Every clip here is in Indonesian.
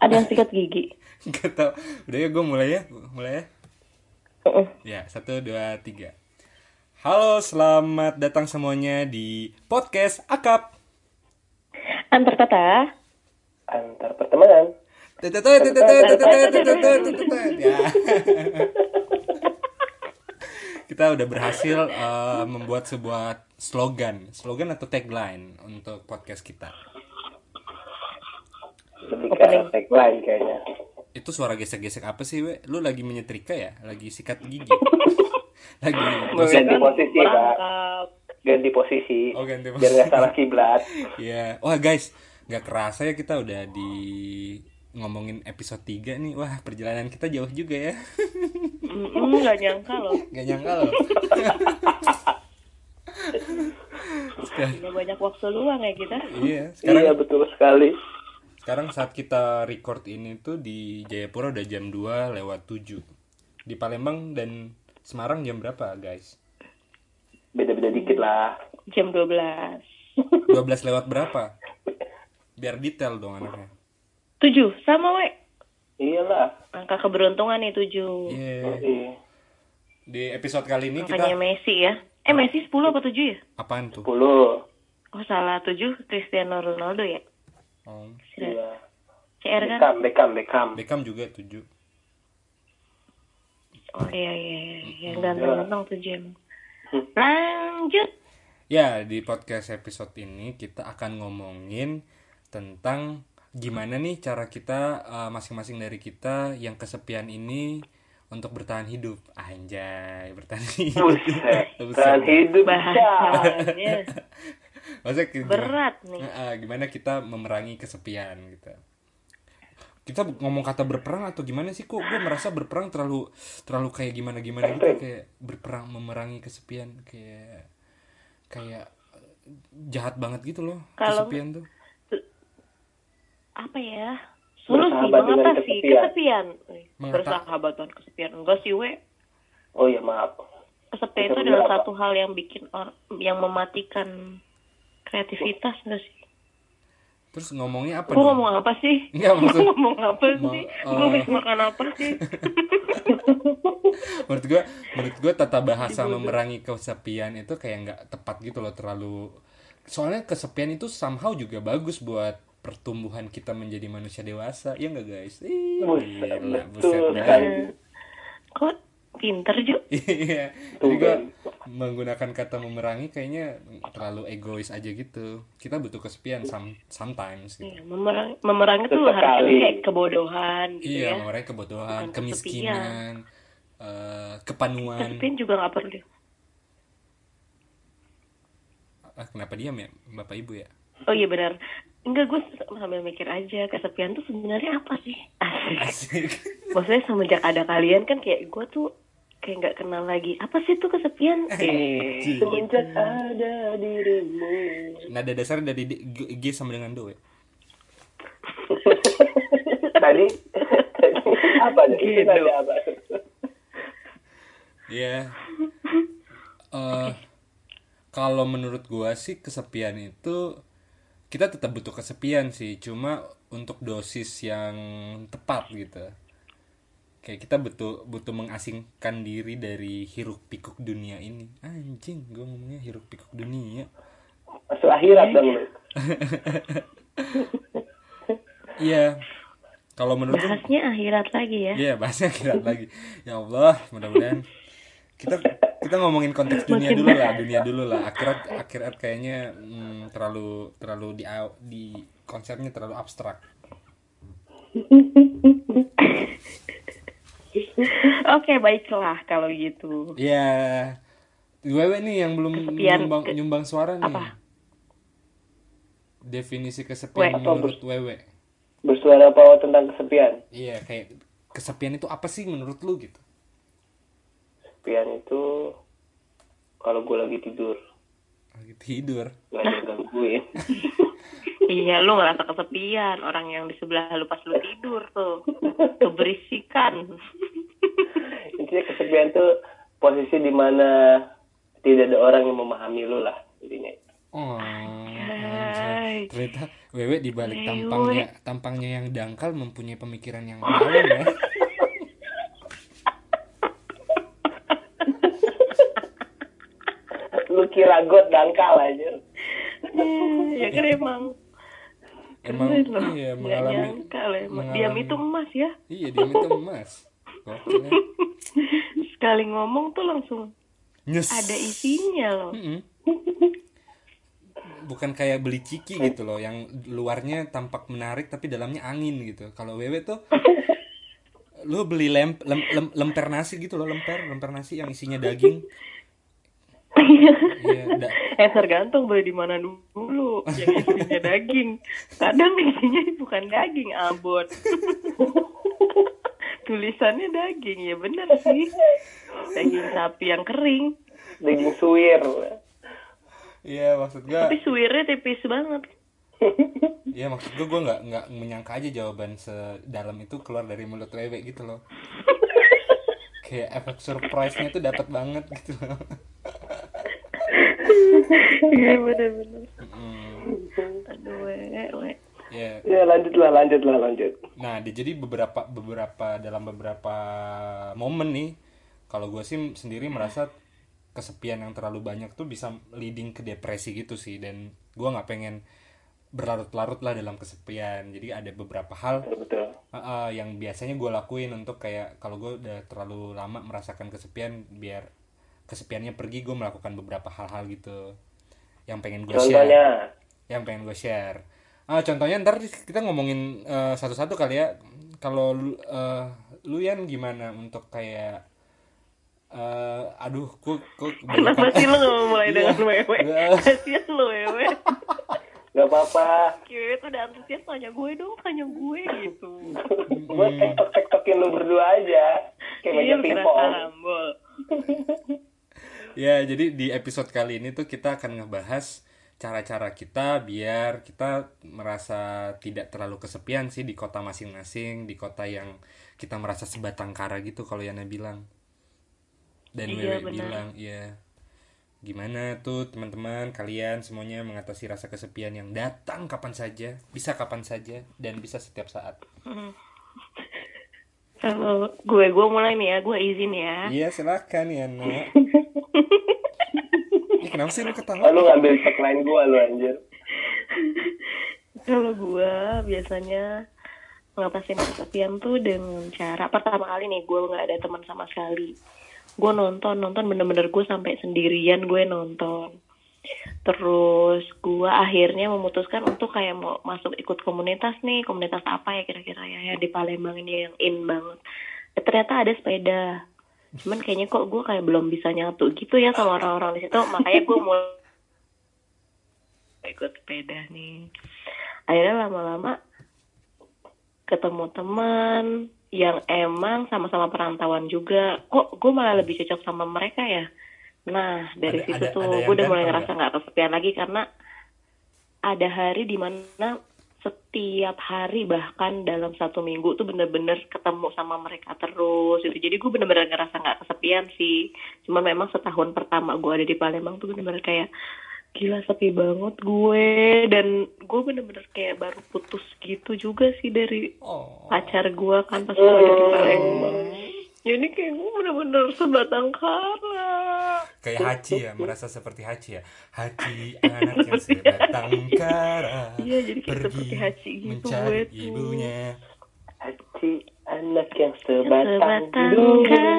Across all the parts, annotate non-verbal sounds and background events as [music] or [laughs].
Ada yang sikat gigi. Gak tau. Udah ya gue mulai ya. Mulai ya. Heeh. Ya, satu, dua, tiga. Halo, selamat datang semuanya di podcast Akap. Antar kata. antar pertemanan. Ya. Kita udah berhasil eh, membuat sebuah slogan, slogan atau tagline untuk podcast kita. Lebih ke tagline kayaknya. Itu suara gesek-gesek apa sih, we? Lu lagi menyetrika ya? Lagi sikat gigi? [laughs] lagi Ganti posisi, Pak. Ganti posisi. Oh, ganti Biar posisi. nggak salah kiblat. [laughs] Iya. Wah, guys, nggak kerasa ya kita udah di ngomongin episode 3 nih. Wah, perjalanan kita jauh juga ya. Mm, Nggak nyangka loh. [laughs] Gak nyangka loh. Sekarang- Udah banyak waktu luang ya kita. iya, sekarang Iya betul sekali. Sekarang saat kita record ini tuh di Jayapura udah jam 2 lewat 7. Di Palembang dan Semarang jam berapa, guys? Beda-beda dikit lah. Jam 12. 12 lewat berapa? Biar detail dong anaknya. 7. Sama we. Iyalah. Angka keberuntungan nih 7. Iya. Iya. Di episode kali ini Angkanya kita Messi ya. Eh Messi 10 apa 7 ya? apaan tuh? 10. Oh salah 7 Cristiano Ronaldo ya. Oh, Iya. CR kan? Beckham, Beckham, Beckham. Beckham juga 7. Oh iya iya iya. Yang ganteng-ganteng 7 emang. Hmm. Lanjut. Ya, di podcast episode ini kita akan ngomongin tentang gimana nih cara kita uh, masing-masing dari kita yang kesepian ini untuk bertahan hidup. Anjay, bertahan hidup. Buset. Buset. Tahan hidup. Bahasanya [laughs] Maksudnya gimana, berat nih. uh, gimana kita memerangi kesepian gitu. Kita ngomong kata berperang atau gimana sih kok gue merasa berperang terlalu terlalu kayak gimana gimana gitu kayak berperang memerangi kesepian kayak kayak jahat banget gitu loh Kalau- kesepian tuh Apa ya? Solusi mengatasi kesepian. kesepian. Wih, Mengata- Bersahabat dengan kesepian. Enggak sih we. Oh iya maaf. Kesepian itu adalah apa? satu hal yang bikin or yang mematikan kreativitas enggak sih? terus ngomongnya apa Gue ngomong apa sih? Enggak, Gue maksud- ngomong apa Ma- sih? eh. Gue habis makan apa sih? [laughs] menurut gue menurut gue tata bahasa memerangi kesepian itu kayak nggak tepat gitu loh terlalu soalnya kesepian itu somehow juga bagus buat pertumbuhan kita menjadi manusia dewasa ya nggak guys gila, betul sekali. Kok pinter Ju? [laughs] Iya, jadi gue menggunakan kata memerangi kayaknya terlalu egois aja gitu. Kita butuh kesepian some, sometimes gitu. Iya, memerang, memerangi tuh harusnya kayak kebodohan gitu Iya, ya. memerangi kebodohan, Bukan kemiskinan, eh, kepanuan. Kesepian juga nggak perlu. Ah, kenapa diam ya, bapak ibu ya? Oh iya benar. Enggak, gue sambil mikir aja kesepian tuh sebenarnya apa sih? Asik. Asik. [laughs] Maksudnya semenjak ada kalian kan kayak gue tuh kayak nggak kenal lagi. Apa sih tuh kesepian? [laughs] Eh, Semenjak ada dirimu. Nada dasarnya dari G, sama dengan Do ya? [laughs] tadi, tadi apa Gitu. tadi apa? Iya. Eh, kalau menurut gua sih kesepian itu kita tetap butuh kesepian sih, cuma untuk dosis yang tepat gitu. Kayak kita butuh butuh mengasingkan diri dari hiruk pikuk dunia ini. Anjing, gua ngomongnya hiruk pikuk dunia. Masuk akhirat dong lu. [laughs] Iya. Kalau menurut bahasnya akhirat lagi ya. Iya, bahasnya akhirat lagi. Ya Allah, mudah-mudahan [laughs] kita kita ngomongin konteks dunia dulu lah, dunia dulu lah. Akhirat akhirat kayaknya hmm, terlalu terlalu di di konsepnya terlalu abstrak. Oke baiklah kalau gitu. Iya. Wewe nih yang belum Kesepian. nyumbang nyumbang suara nih. Apa? Definisi kesepian We. menurut Wewe. Bersuara apa tentang kesepian? Iya, kayak kesepian itu apa sih menurut lu gitu? Kesepian itu kalau gue lagi tidur Lagi tidur. gak ada yang gangguin. [laughs] Iya lu ngerasa kesepian orang yang di sebelah lu pas lu tidur tuh keberisikan. [laughs] Intinya kesepian tuh posisi di mana tidak ada orang yang memahami lu lah intinya. Oh. Ternyata wewe di balik Wewe. tampangnya tampangnya yang dangkal mempunyai pemikiran yang dalam ya Kira got dangkal aja. ya kan emang emang Keren loh. iya mengalami nyangka loh emang. mengalami- Diam itu emas ya. iya dia itu emas. Sekali ngomong tuh langsung nyes ada isinya loh. Mm-mm. bukan kayak beli ciki gitu loh yang luarnya tampak menarik tapi dalamnya angin gitu kalau wewe tuh lu beli lem, lem- lem- lemper nasi gitu loh lemper lemper nasi yang isinya daging iya da- eh tergantung beli di mana dulu. Yang isinya [laughs] daging. Kadang isinya bukan daging, abon. [laughs] Tulisannya daging ya bener sih. Daging sapi yang kering. Daging suwir. iya maksud gua Tapi suwirnya tipis banget. [laughs] iya maksud gua gua nggak nggak menyangka aja jawaban sedalam itu keluar dari mulut wewe gitu loh kayak efek surprise-nya tuh dapat banget gitu loh Iya bener-bener. Mm, Aduh, we, we. ya Ya lanjutlah, lanjutlah, lanjut. Nah, di- jadi beberapa beberapa dalam beberapa momen nih, kalau gue sih sendiri merasa kesepian yang terlalu banyak tuh bisa leading ke depresi gitu sih, dan gue nggak pengen berlarut-larut lah dalam kesepian. Jadi ada beberapa hal Betul. uh, uh, yang biasanya gue lakuin untuk kayak kalau gue udah terlalu lama merasakan kesepian, biar kesepiannya pergi, gue melakukan beberapa hal-hal gitu yang pengen gue share Contohnya, yang pengen gue share. Ah, contohnya ntar kita ngomongin eh, satu-satu kali ya. Kalau lu, eh, lu Yan gimana untuk kayak eh aduh kok kok Kenapa sih lo gak mau mulai [laughs] Iya. dengan wewe? [laughs] Kasian lo wewe. gak apa-apa. Wewe tuh udah antusias tanya gue dong, tanya gue gitu. Gue tektok-tektokin lu berdua aja. Kayak Iya, meja kira pingpong. [laughs] Ya, jadi di episode kali ini tuh kita akan ngebahas cara-cara kita biar kita merasa tidak terlalu kesepian sih di kota masing-masing, di kota yang kita merasa sebatang kara gitu kalau Yana bilang. Dan Iya, Wewe bilang, iya. Gimana tuh teman-teman kalian semuanya mengatasi rasa kesepian yang datang kapan saja, bisa kapan saja dan bisa setiap saat. [laughs] Kalau gue, gue mulai nih ya, gue izin ya. Iya, silakan Yana. [laughs] Ih, kenapa sih lu ketawa? lu ngambil tagline gua lu anjir. Kalau gue biasanya ngatasin kesepian tuh dengan cara pertama kali nih gue nggak ada teman sama sekali. Gue nonton nonton bener-bener gue sampai sendirian gue nonton. Terus gue akhirnya memutuskan untuk kayak mau masuk ikut komunitas nih komunitas apa ya kira-kira ya, ya di Palembang ini yang in banget. Eh, ternyata ada sepeda. Cuman kayaknya kok gue kayak belum bisa nyatu gitu ya sama orang-orang di situ. Makanya gue mau ikut sepeda nih akhirnya lama-lama ketemu teman yang emang sama-sama perantauan juga kok gue malah lebih cocok sama mereka ya nah dari Ada- situ ada- tuh ada gue udah mulai ngerasa nggak kesepian lagi karena ada hari di mana setiap hari bahkan dalam satu minggu tuh bener-bener ketemu sama mereka terus gitu. Jadi gue bener-bener ngerasa nggak kesepian sih. Cuma memang setahun pertama gue ada di Palembang tuh bener-bener kayak gila sepi banget gue. Dan gue bener-bener kayak baru putus gitu juga sih dari Oh. pacar gue kan pas gue ada di Palembang. Jadi kayak gue bener-bener sebatang kara kayak Haji ya merasa seperti Haji ya Haji anak yang sebatang kara Iya, jadi kayak pergi seperti Haji gitu mencari gue tuh. ibunya Hati anak yang sebatang sebatang dulu. kara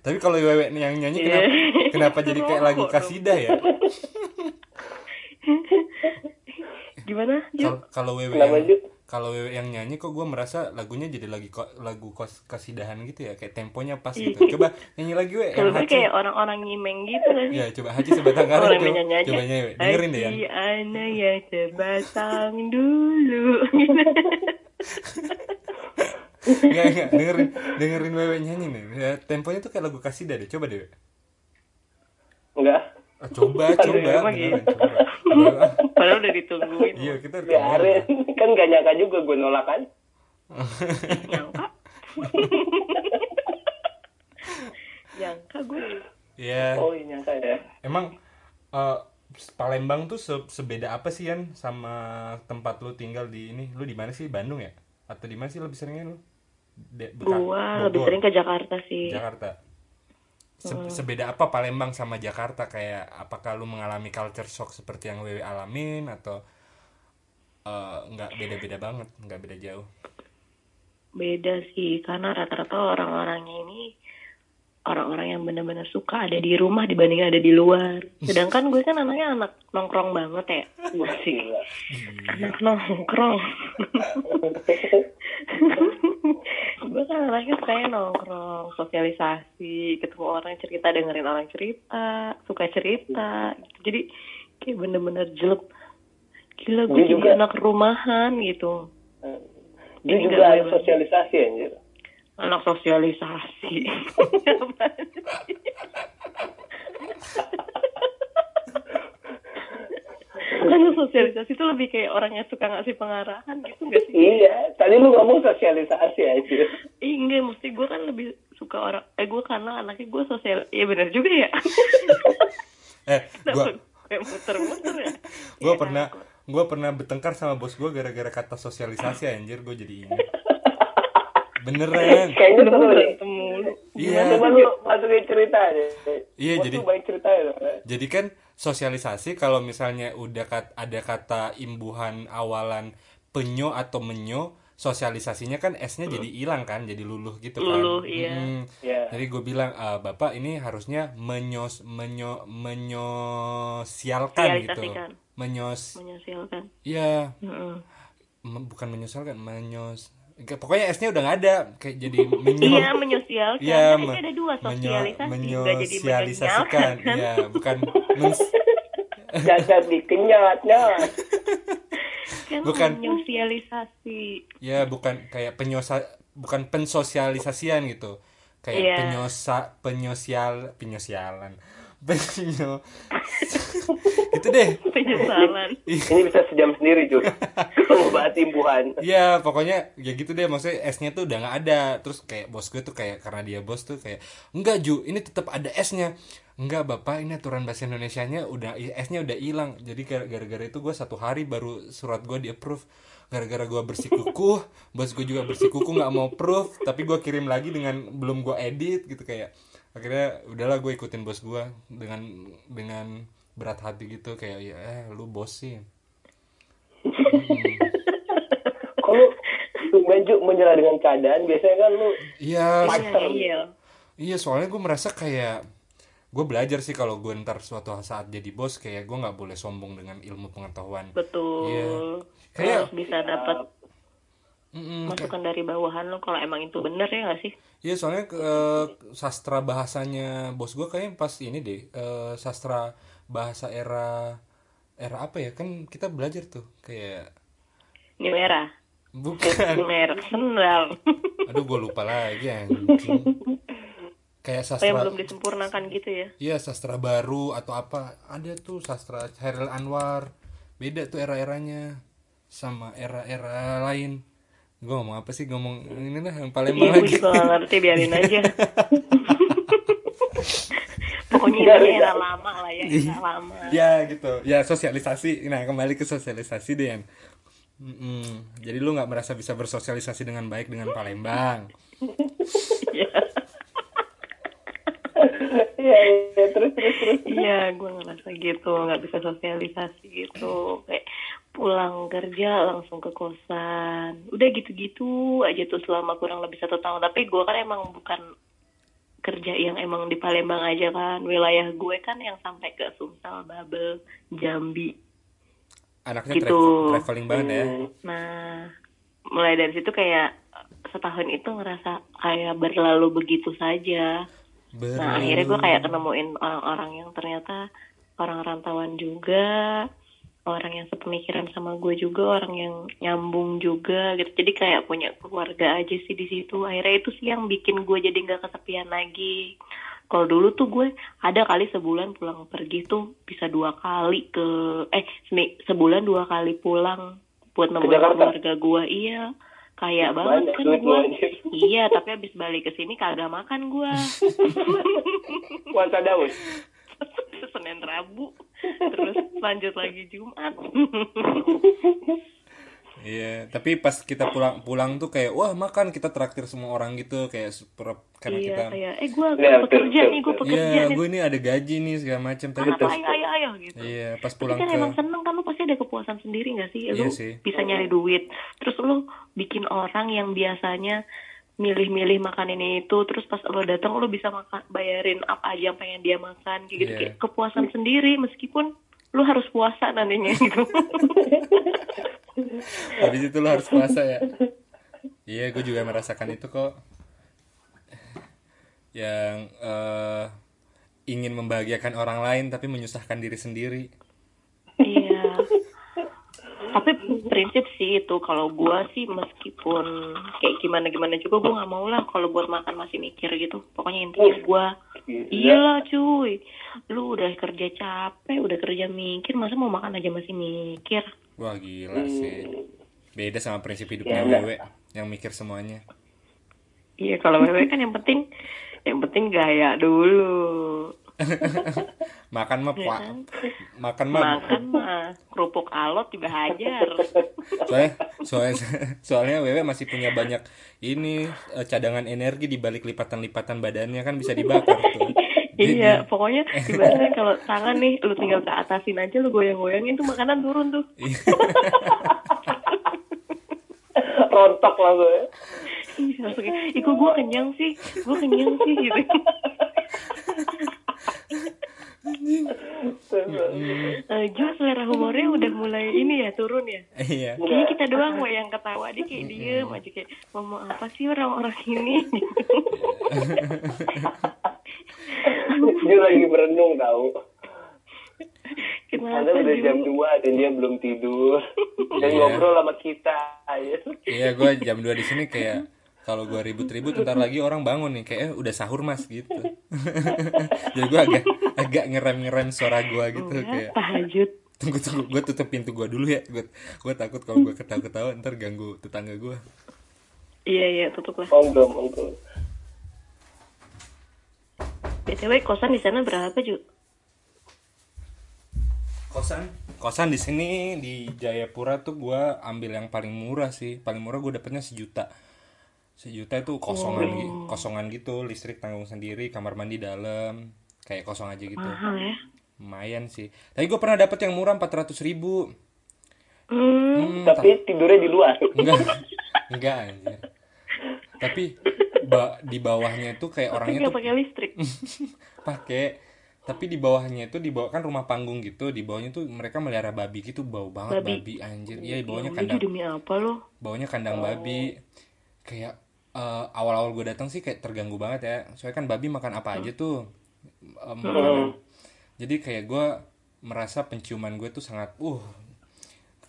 tapi kalau Wewe yang nyanyi Iya. kenapa kenapa jadi kayak lagu kasidah ya [laughs] gimana kalau Wewe yang? Kalau Wewe yang nyanyi kok gue merasa lagunya jadi lagi ko- lagu kos kasidahan gitu ya kayak temponya pas gitu. Coba nyanyi lagi we kalau gue kayak orang-orang nyimeng gitu kan. Ya coba Haji sebatang kara coba, nyanyi aja. coba nyanyi we. dengerin deh ya anak yang sebatang dulu. [laughs] Enggak, enggak, dengerin dengerin Wewe nyanyi nih. Ya, temponya tuh kayak lagu kasidah deh. Coba deh We. Enggak. Ah, coba Aduh, coba gitu. coba Coba. padahal udah ditungguin iya kita Biarin. kan gak nyangka juga gue nolak kan. nyangka nyangka gue Iya. Oh iya nyangka ya. Emang eh, Palembang tuh se- sebeda apa sih Yan sama tempat lu tinggal di ini? Lu di mana sih? Bandung ya? Atau di mana sih lebih seringnya lu? De- Beka- Gua lebih sering ke Jakarta sih. Jakarta. Se- Sebeda apa Palembang sama Jakarta? Kayak apakah lu mengalami culture shock seperti yang Wewe alamin atau eh, nggak beda-beda banget, nggak beda jauh? Beda sih, karena rata-rata orang-orangnya ini orang-orang yang benar-benar suka ada di rumah dibanding ada di luar. Sedangkan gue kan anaknya anak nongkrong banget ya. Wah, gila. Anak nongkrong. [laughs] gue kan anaknya suka nongkrong, sosialisasi, ketemu orang cerita, dengerin orang cerita, suka cerita. gitu. Jadi kayak bener-bener jelek. Gila gue Dia juga- anak rumahan gitu. Dia Ini juga ada sosialisasi anjir. Anak sosialisasi [laughs] kan sosialisasi itu lebih kayak orang yang suka ngasih pengarahan gitu gak sih? Iya, tadi lu ngomong sosialisasi anjir. Ih, enggak, mesti gue kan lebih suka orang, eh gue karena anaknya gue sosial, iya benar juga ya. [laughs] Eh, kayak muter-muter ya? gue Iya, pernah gue pernah bertengkar sama bos gue gara-gara kata sosialisasi anjir gue jadi ingat beneran [laughs] Kayaknya seru mulu? iya Coba lu masukin cerita deh. Iya, Gua jadi- banyak cerita ya. jadi kan sosialisasi kalau misalnya udah kat- ada kata imbuhan awalan penyo atau menyo sosialisasinya kan s-nya jadi hilang kan jadi luluh gitu kan Luluh, iya. Mm. Iya. jadi gue bilang "Eh, bapak ini harusnya menyos menyo menyosialkan gitu menyos Menyosialkan. iya Heeh. Me- bukan menyosalkan menyos pokoknya s-nya udah nggak ada kayak jadi menyo [laughs] Iya, menyosialkan. Iya, Kan me- ada dua menyo- sosialisasi, jadi menyosialisasikan kan? iya bukan [laughs] mens- Dasar dikenyat nyat. Kan Bukan. menyosialisasi. ya bukan kayak penyosa bukan pensosialisasian gitu kayak Iya. penyosa penyosial penyosialan penyo [laughs] itu deh. Penyesalan. Ini bisa sejam sendiri cuy. Kalau [laughs] mau bahas imbuhan. Iya pokoknya ya gitu deh. Maksudnya S-nya tuh udah nggak ada. Terus kayak bos gue tuh kayak karena dia bos tuh kayak enggak Ju ini tetap ada S-nya enggak bapak ini aturan bahasa Indonesia nya udah S-nya udah hilang. Jadi gara- gara-gara itu gue satu hari baru surat gue di approve gara-gara gue bersikukuh bos gue juga bersikukuh nggak mau proof. Tapi gue kirim lagi dengan belum gue edit gitu kayak akhirnya udahlah gue ikutin bos gue dengan dengan berat hati gitu kayak ya eh lu bos sih [laughs] Kalau tumben Ju menyerah dengan keadaan, biasanya kan lu iya Iya, iya. Soalnya gue merasa kayak gue belajar sih kalau gue ntar suatu saat jadi bos kayak gue nggak boleh sombong dengan ilmu pengetahuan. Betul. Iya. Kayak- Harus bisa dapat Mm-mm, kayak- masukan dari bawahan lo kalau emang itu bener ya gak sih? Iya soalnya eh, sastra bahasanya bos gue kayaknya pas ini deh eh, sastra bahasa era era apa ya kan kita belajar tuh kayak New era. bukan Merek sendal. [laughs] aduh gue lupa lagi anjing kayak Apa yang sastra belum disempurnakan gitu ya? Iya sastra baru atau apa ada tuh sastra Hairil Anwar beda tuh era-eranya sama era-era lain gue ngomong apa sih ngomong ini lah yang paling Iya, gue lagi gak ngerti, biarin aja. [laughs] Pokoknya Nggak, ini era nggak. lama lah ya, era lama. ya gitu ya sosialisasi nah kembali ke sosialisasi deh Yan. Mm-mm. jadi lu nggak merasa bisa bersosialisasi dengan baik dengan Palembang Iya, Iya, iya, terus terus terus. Iya, gue ngerasa gitu, nggak bisa sosialisasi gitu. Kayak pulang kerja langsung ke kosan. Udah gitu-gitu aja tuh selama kurang lebih satu tahun. Tapi gue kan emang bukan kerja yang emang di Palembang aja kan. Wilayah gue kan yang sampai ke Sumsel, Babel, Jambi. anaknya Gitu. tra- traveling banget ya Nah, mulai dari situ kayak setahun itu ngerasa kayak berlalu begitu saja. Nah akhirnya gue kayak kenemuin orang-orang yang ternyata orang rantauan juga, orang yang sepemikiran sama gue juga, orang yang nyambung juga gitu. Jadi kayak punya keluarga aja sih di situ. Akhirnya itu sih yang bikin gue jadi nggak kesepian lagi. Kalau dulu tuh gue ada kali sebulan pulang pergi tuh bisa dua kali ke eh sebulan dua kali pulang buat nemuin keluarga gue. Iya, kayak banget Banyak kan gue. anjir. Iya, tapi abis balik ke sini kagak makan gue. [laughs] Puasa Daud. [laughs] Senin Rabu. Terus lanjut lagi Jumat. Iya, tapi pas kita pulang pulang tuh kayak wah makan. Kita traktir semua orang gitu kayak super karena iya kita kayak eh gue Iya, pekerja betul, nih gue pekerja Iya, nih. gue ini ada gaji nih segala macam. Tapi apa pas ayo ayo ayo gitu. Iya pas Tapi pulang kan ke emang seneng kan lu pasti ada kepuasan sendiri gak sih? Lu Iya sih. bisa nyari duit. Terus lu bikin orang yang biasanya milih-milih makan ini itu terus pas lo datang lu bisa makan bayarin apa aja yang pengen dia makan kayak gitu Iya. kayak kepuasan sendiri meskipun lu harus puasa nantinya gitu [laughs] habis itu lo harus puasa ya. Iya, gue juga merasakan itu kok. Yang eh, ingin membahagiakan orang lain tapi menyusahkan diri sendiri. Iya tapi prinsip sih itu kalau gua sih meskipun kayak gimana gimana juga gua nggak mau lah kalau buat makan masih mikir gitu pokoknya intinya gua Gila. Iyalah cuy, lu udah kerja capek, udah kerja mikir, masa mau makan aja masih mikir? Wah, gila sih. Beda sama prinsip hidupnya Ya, Wewe yang mikir semuanya. Iya kalau wewe kan yang penting, yang penting gaya dulu. [laughs] Makan mah Ya pak, kan? makan mah Makan mah kerupuk alot juga hajar. [laughs] soalnya soalnya soalnya Wewe masih punya banyak ini eh, cadangan energi di balik lipatan-lipatan badannya kan bisa dibakar tuh. Dia- [laughs] iya, pokoknya ibaratnya kalau tangan nih lu tinggal ke atasin aja lu goyang-goyangin tuh makanan turun tuh. Iya. rontok lah gue Ih, langsung kok gue kenyang sih, gue kenyang sih gitu. Eh, Jo selera humornya udah mulai ini ya turun ya. Iya. Kayaknya kita doang mau yang ketawa dia kayak diem aja kayak ngomong apa sih orang-orang ini [laughs] dia lagi merenung tahu Kenapa udah jam 2 dan dia belum tidur dan Iya. ngobrol sama kita ya. Iya, gue jam 2 di sini kayak kalau gue ribut-ribut ntar lagi orang bangun nih kayak eh, udah sahur mas gitu. [laughs] Jadi gue agak agak ngerem-ngerem suara gue gitu Enggak, kayak tahajud. tunggu tunggu gue tutup pintu gue dulu ya gue gue takut kalau gue ketawa-ketawa ntar ganggu tetangga gue Iya iya tutup lah. Monggo, monggo. btw kosan di sana berapa Ju? kosan kosan di sini di Jayapura tuh gue ambil yang paling murah sih paling murah gue dapetnya sejuta sejuta itu kosongan gi- kosongan gitu listrik tanggung sendiri kamar mandi dalam kayak kosong aja gitu. Mahal ya. lumayan sih. Tapi gue pernah dapet yang murah 400 ribu. Hmm, Hmm, Tapi tidurnya di luar. [laughs] enggak. Enggak anjir. Tapi ba- di bawahnya tuh kayak tapi orangnya tuh pakai listrik. [laughs] pakai. Tapi di bawahnya itu di bawah kan rumah panggung gitu di bawahnya tuh mereka melihara babi gitu bau banget Babi. babi, anjir. Iya di bawahnya Ya, kandang Ju, demi apa lo? bawahnya kandang babi. Kayak eh, awal-awal gue datang sih kayak terganggu banget ya. Soalnya kan babi makan apa aja tuh makanan. jadi kayak gue merasa penciuman gue tuh sangat uh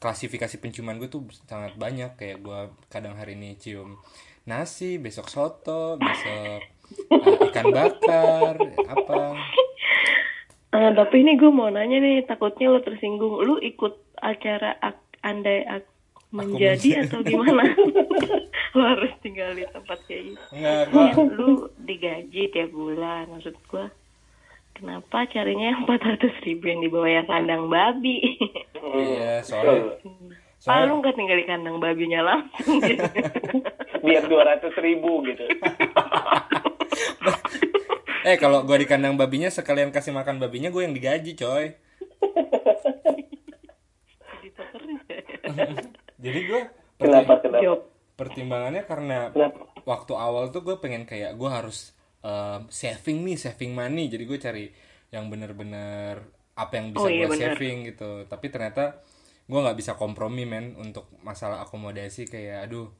klasifikasi penciuman gue tuh sangat banyak. Kayak gue kadang hari ini cium nasi besok soto besok eh, ikan bakar apa. Ah, tapi ini gue mau nanya nih, takutnya lo tersinggung. Lu ikut acara ak- andai ak menjadi atau gimana? [laughs] lo harus tinggal di tempat kayak gitu. enggak gue Kan lu digaji tiap bulan, maksud gue. Kenapa carinya yang 400 ribu yang di bawah yang kandang babi? iya soalnya Ah, soalnya lu nggak tinggal di kandang babinya langsung gitu. [laughs] Biar 200 ribu gitu. [laughs] eh kalau gue di kandang babinya sekalian kasih makan babinya gue yang digaji coy Jadi gue Kenapa, kenapa? Pertimbangannya karena Kenapa? waktu awal tuh gue pengen kayak gue harus um, saving nih saving money jadi gue cari yang bener-bener apa yang bisa Oh, iya, gue bener. saving gitu tapi ternyata gue nggak bisa kompromi men untuk masalah akomodasi kayak aduh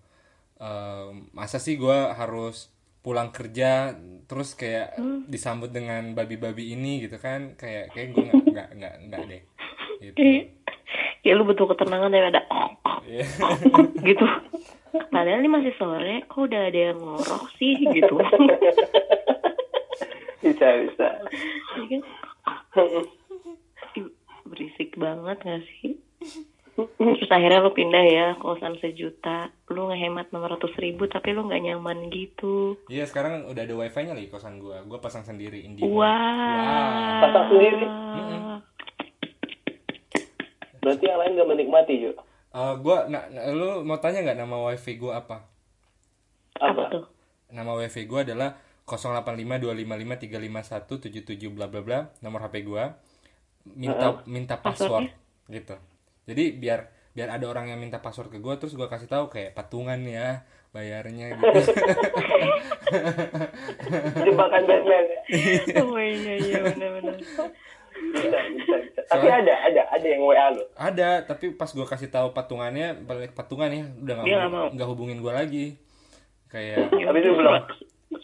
um, masa sih gue harus pulang kerja terus kayak Hmm. disambut dengan babi-babi ini gitu kan kayak kayak gue nggak nggak nggak nggak deh gitu Kayak lu butuh ketenangan daripada Iya. gitu. Padahal ini masih sore, kok udah ada yang ngorok sih gitu. [laughs] Bisa, bisa. Iya kan? Berisik banget gak sih? Terus akhirnya lu pindah ya kosan sejuta, lu ngehemat 600 ribu tapi lu nggak nyaman gitu. Iya sekarang udah ada wifi-nya lagi kosan gua. Gua pasang sendiri Indie. Wah. Pasang sendiri. Mm-mm. Berarti yang lain gak menikmati, Ju. Eh, gua nah, nah, lu mau tanya nggak nama wifi gua apa? Apa tuh? Nama wifi gua adalah 085255355177 bla bla bla nomor HP gua. Minta minta password gitu. Jadi biar biar ada orang yang minta password ke gua terus gua kasih tahu kayak patungan ya bayarnya gitu. [laughs] Jebakan Batman. Oh iya iya benar-benar. Bisa, bisa, bisa. Tapi ada, ada, ada yang WA lu. ada tapi pas gua kasih tahu patungannya balik patungan ya udah nggak mau. nggak hubungin gua lagi kayak Tapi itu belum.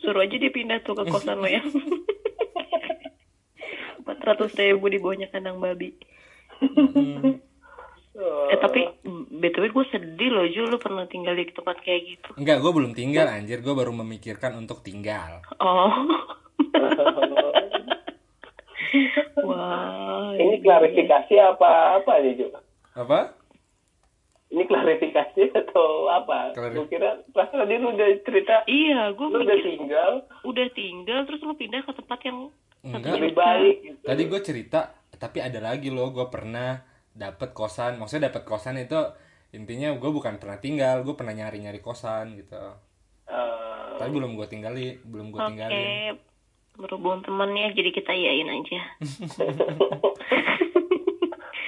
Suruh aja dia pindah tuh ke kosan lo ya. [laughs] 400 ribu di bawahnya kandang babi. Oh. Eh tapi btw gue sedih loh Ju lu pernah tinggal di tempat kayak gitu. enggak gua belum tinggal anjir gua baru memikirkan untuk tinggal Oh. [laughs] Wah. Ini klarifikasi apa apa nih, Ju? apa Ini klarifikasi atau apa? Klarif- Gue kira pas tadi lu udah cerita, Iya, gue lu udah tinggal udah tinggal terus lu pindah ke tempat yang enggak lebih baik gitu. tadi gue cerita tapi ada lagi loh gue pernah dapet kosan maksudnya dapet kosan itu intinya gue bukan pernah tinggal gue pernah nyari nyari kosan gitu Eh, tapi belum gue tinggali belum gue Oke, tinggalin berhubung temennya jadi kita iyain aja. [laughs]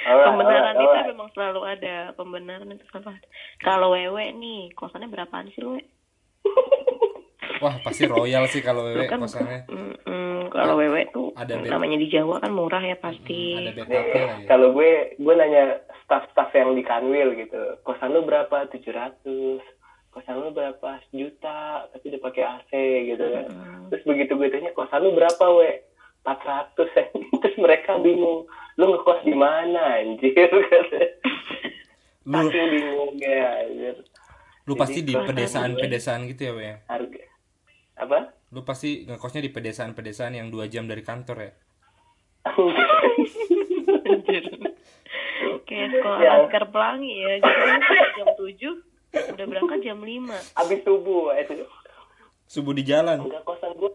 Pembenaran itu memang selalu ada, pembenaran itu selalu ada. Kalau wewe nih, kosannya berapaan sih lu? [laughs] Wah pasti royal sih kalau wewe kan kosannya mm, kalau wewe tuh Ada bed. namanya di Jawa kan murah ya pasti. ada Nih, backupnya lagi kalau gue gue nanya staff-staff yang di Kanwil gitu kosan lu berapa 700 kosan lu berapa? Sejuta tapi udah pakai AC gitu kan. Terus begitu gue tanya kosan lu berapa we? 400 [laughs] terus mereka bingung lu ngekos di mana anjir? [laughs] Lu saking bingung ya anjir. Lu pasti di kosan pedesaan gue- pedesaan gitu ya we? Harga apa? Lu pasti ngekosnya di pedesaan pedesaan yang dua jam dari kantor ya? [laughs] Anjir. Kayak sekolah Ya. Laskar Pelangi ya, jam 7 udah berangkat jam 5. habis subuh itu subuh di jalan enggak kosan gue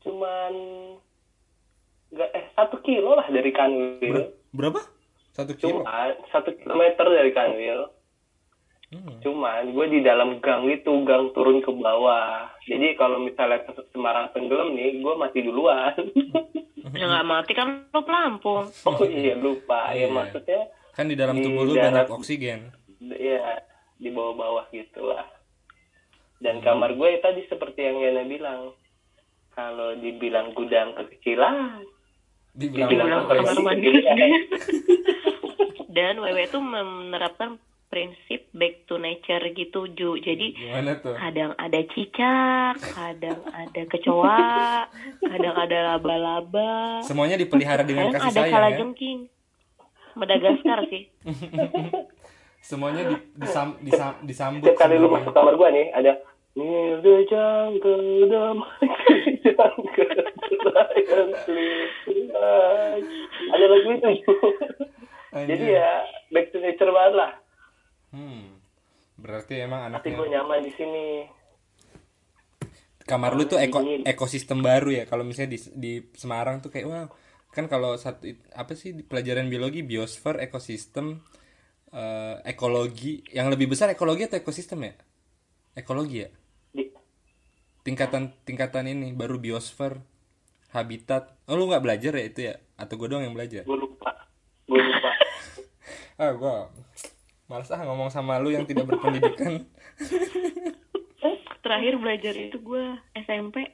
cuman enggak eh satu kilo lah dari Kanwil Ber- berapa satu kilo Cuman satu kilometer dari Kanwil. Hmm. Cuman gue di dalam gang itu gang turun ke bawah. Jadi kalau misalnya ke Semarang tenggelam nih, gue mati duluan. [laughs] Ya nggak mati kan lo pelampung. oh iya lupa. Ya Iya. maksudnya kan di dalam Di tubuh lu dalam- banyak oksigen ya di bawah-bawah gitulah. Dan kamar gue tadi seperti yang Yana bilang. Kalau dibilang gudang kekecilan, dibilang Dibilang kamar mandi. [laughs] Dan wewe itu menerapkan prinsip back to nature gitu Ju. Jadi kadang ada cicak, kadang ada kecoa, kadang ada laba-laba, semuanya dipelihara dengan kadang kasih ada sayang ya kalajengking. Madagaskar sih. [laughs] semuanya di, disam, disam, disambut Setiap kali lu masuk kamar gue nih, ada Near the jungle, damai jungle, lion sleep tonight." Ada lagu itu. Jadi ya back to nature banget lah. hmm. berarti emang Tapi gue anaknya nyaman di sini. kamar lu tuh eko, ekosistem baru ya kalau misalnya di di Semarang tuh kayak wow kan kalau satu apa sih pelajaran biologi biosfer ekosistem eh, ekologi yang lebih besar ekologi atau ekosistem ya? Ekologi ya? Di, tingkatan tingkatan ini baru biosfer habitat. Oh lu nggak belajar ya itu ya? Atau gue doang yang belajar? Gue lupa. Gue lupa. [laughs] ah gue malas ah ngomong sama lu yang tidak berpendidikan. [laughs] Terakhir belajar itu gue SMP.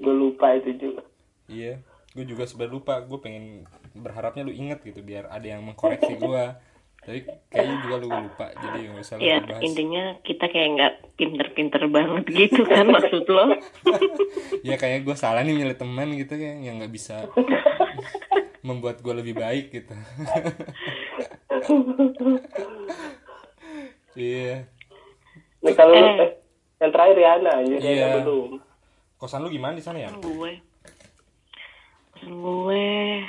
gue lupa itu juga. iya gue juga sebenarnya lupa. Gue pengen berharapnya lu inget gitu biar ada yang mengkoreksi gue tapi kayaknya juga lu lupa jadi nggak usah Ya bahas intinya kita kayak nggak pinter-pinter banget gitu kan maksud lo. [laughs] ya kayaknya gue salah nih milih teman gitu kan yang nggak bisa membuat gue lebih baik gitu [laughs] iya Nih kalau lu, Eh. yang terakhir Riana, anjir Iya. Riana belum. kosan lu gimana di sana ya gue gue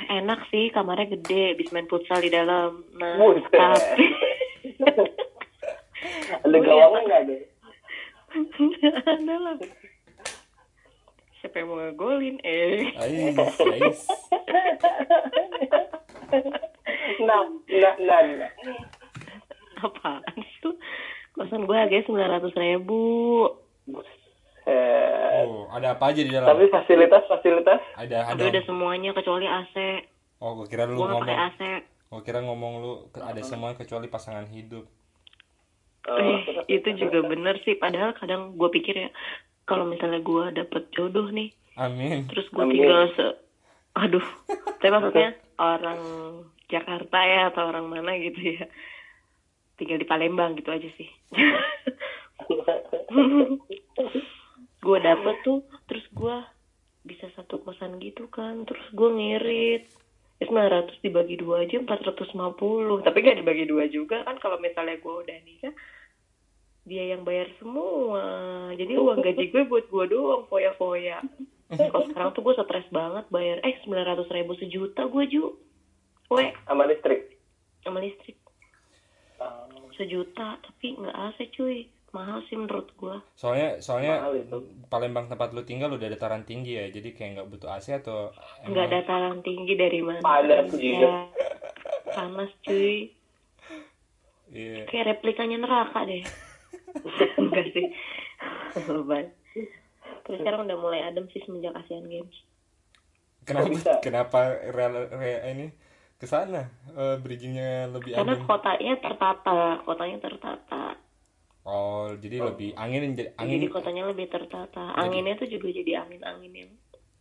enak sih kamarnya gede bisa main futsal di dalam nah Buset. tapi [laughs] Ada gawangnya nggak ada? ada lah siapa yang mau ngegolin eh Ais, ais. Nah, nah, nah, nah. apaan sih lu kosan gue harganya sembilan ratus ribu Eh, Oh, ada apa aja di dalam? tapi fasilitas fasilitas Ada ada. ada semuanya kecuali AC Oh, gue kira lu nggak ngomong. pakai AC Gue kira ngomong lu ada semua kecuali pasangan hidup. Eh, itu juga bener sih padahal kadang gue pikir ya kalau misalnya gue dapet jodoh nih Amin. terus gue tinggal se aduh tapi maksudnya [laughs] orang Jakarta ya atau orang mana gitu ya tinggal di Palembang gitu aja sih [laughs] gue dapet tuh terus gue bisa satu kosan gitu kan terus gue ngirit. Ya 900 dibagi dua aja 450 tapi gak dibagi dua juga kan kalau misalnya gue udah nikah dia yang bayar semua. Jadi uang gaji gue buat gue doang foya-foya. Kalau sekarang tuh gue stres banget bayar eh 900 ribu sejuta gue ju. We. Sama listrik. sama listrik. Sejuta tapi nggak AC cuy mahal sih menurut gue Soalnya soalnya Mahal itu. Palembang tempat lu tinggal udah dataran tinggi ya. Jadi kayak nggak butuh AC atau nggak dataran tinggi dari mana Panas juga. panas cuy Iya. kayak replikanya neraka deh [laughs] enggak sih terus sekarang udah mulai adem sih semenjak Asian Games Kenapa bisa? kenapa rel, re- ini ke sana Eh, bridgingnya lebih karena adem? kotanya tertata kotanya tertata Oh, jadi lebih angin jadi angin kotanya lebih tertata anginnya tuh juga jadi angin-angin yang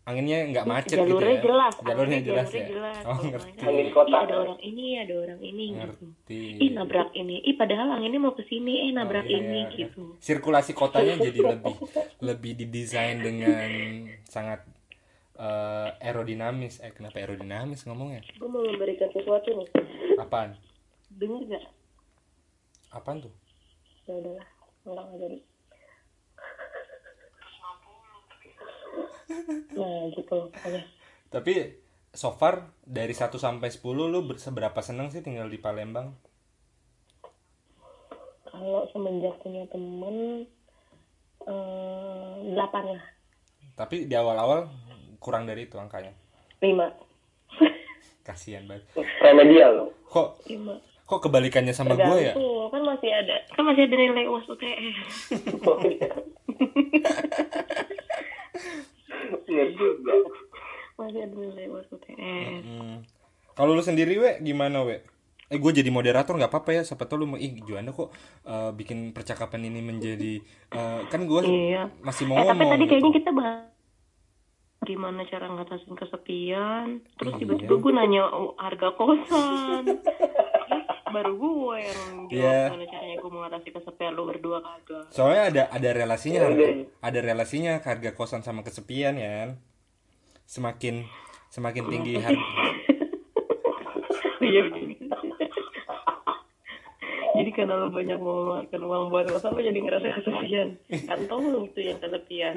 anginnya nggak macet jalurnya gitu ya. jelas Jalurnya anginnya jelas jalurnya ya. jelas. Oh, Kalau ngerti. kan, Angin kota. ada orang ini ada orang ini gitu Ngerti. ih nabrak ini ih padahal anginnya mau ke sini eh nabrak Oh, iya, ini iya. gitu Sirkulasi kotanya jadi [laughs] lebih lebih didesain dengan sangat eh, aerodinamis. Eh, kenapa aerodinamis ngomongnya? gue mau memberikan sesuatu nih Apaan? denger gak Apaan tuh? Ya udahlah orang nggak jadi nah gitu loh pokoknya Tapi so far dari 1 sampai 10 lu ber- seberapa seneng sih tinggal di Palembang? kalau semenjak punya temen eh, delapan lah Tapi di awal-awal kurang dari itu angkanya. lima Kasihan banget. Remedial. Kok lima kok kebalikannya sama gue ya? Kan masih ada kan masih ada nilai uas UTS [laughs] Oh, iya. Bener juga. masih ada nilai uas UTS Hmm. Kalau lu sendiri we gimana we? Eh gue jadi moderator nggak apa-apa ya. Siapa tau lu mau ih Juanda kok eh, bikin percakapan ini menjadi eh, kan gue Iya. masih mau eh tapi ngomong. tadi gitu. kayaknya kita bahas gimana cara ngatasin kesepian terus Iya. tiba-tiba gue nanya harga kosan [laughs] baru gue yang jawab Iya. gimana caranya gue mengatasi kesepian lo berdua kagak Soalnya ada ada relasinya Iya, harga, iya. ada relasinya harga kosan sama kesepian ya. Semakin semakin tinggi [laughs] harga. Iya. Jadi karena lo banyak mengeluarkan uang buat kosan lo jadi ngerasa kesepian. Kantong lo itu yang kesepian.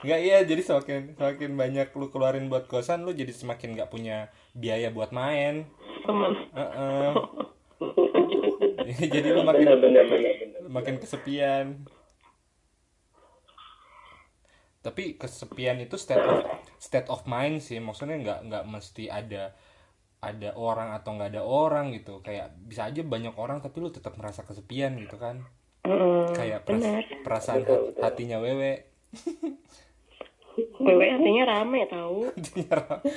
Nggak iya, jadi semakin semakin banyak lu keluarin buat kosan lu jadi semakin nggak punya biaya buat main. Temen. Heeh. [laughs] jadi lu makin Bener, bener, bener, bener. makin kesepian tapi kesepian itu state of state of mind sih maksudnya nggak nggak mesti ada ada orang atau nggak ada orang gitu kayak bisa aja banyak orang tapi lu tetap merasa kesepian gitu kan Mm, kayak peras- bener. perasaan hat- hatinya wewe Wewe hatinya rame tahu.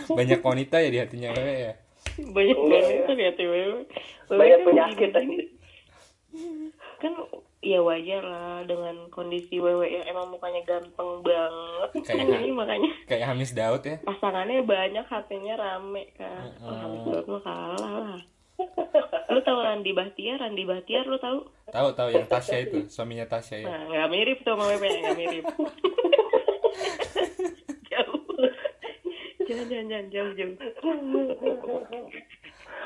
banyak wanita ya di hatinya wewe ya Banyak banget tuh di hati wewe. Wewe Banyak kan penyakit Kan ya wajar lah dengan kondisi wewe yang emang mukanya ganteng banget. Kayak- Jadi makanya kayak Hamis Daud ya pasangannya banyak hatinya rame kan. Oh, habis Daud mah kalah lah. lu tahu Randi Bahtiar, Randi Bahtiar lu tahu? tahu tahu yang Tasya itu suaminya Tasya ya Nah, nggak mirip tuh sama Wewe, nggak mirip. [laughs] [laughs] jauh jangan jangan jangan jangan jangan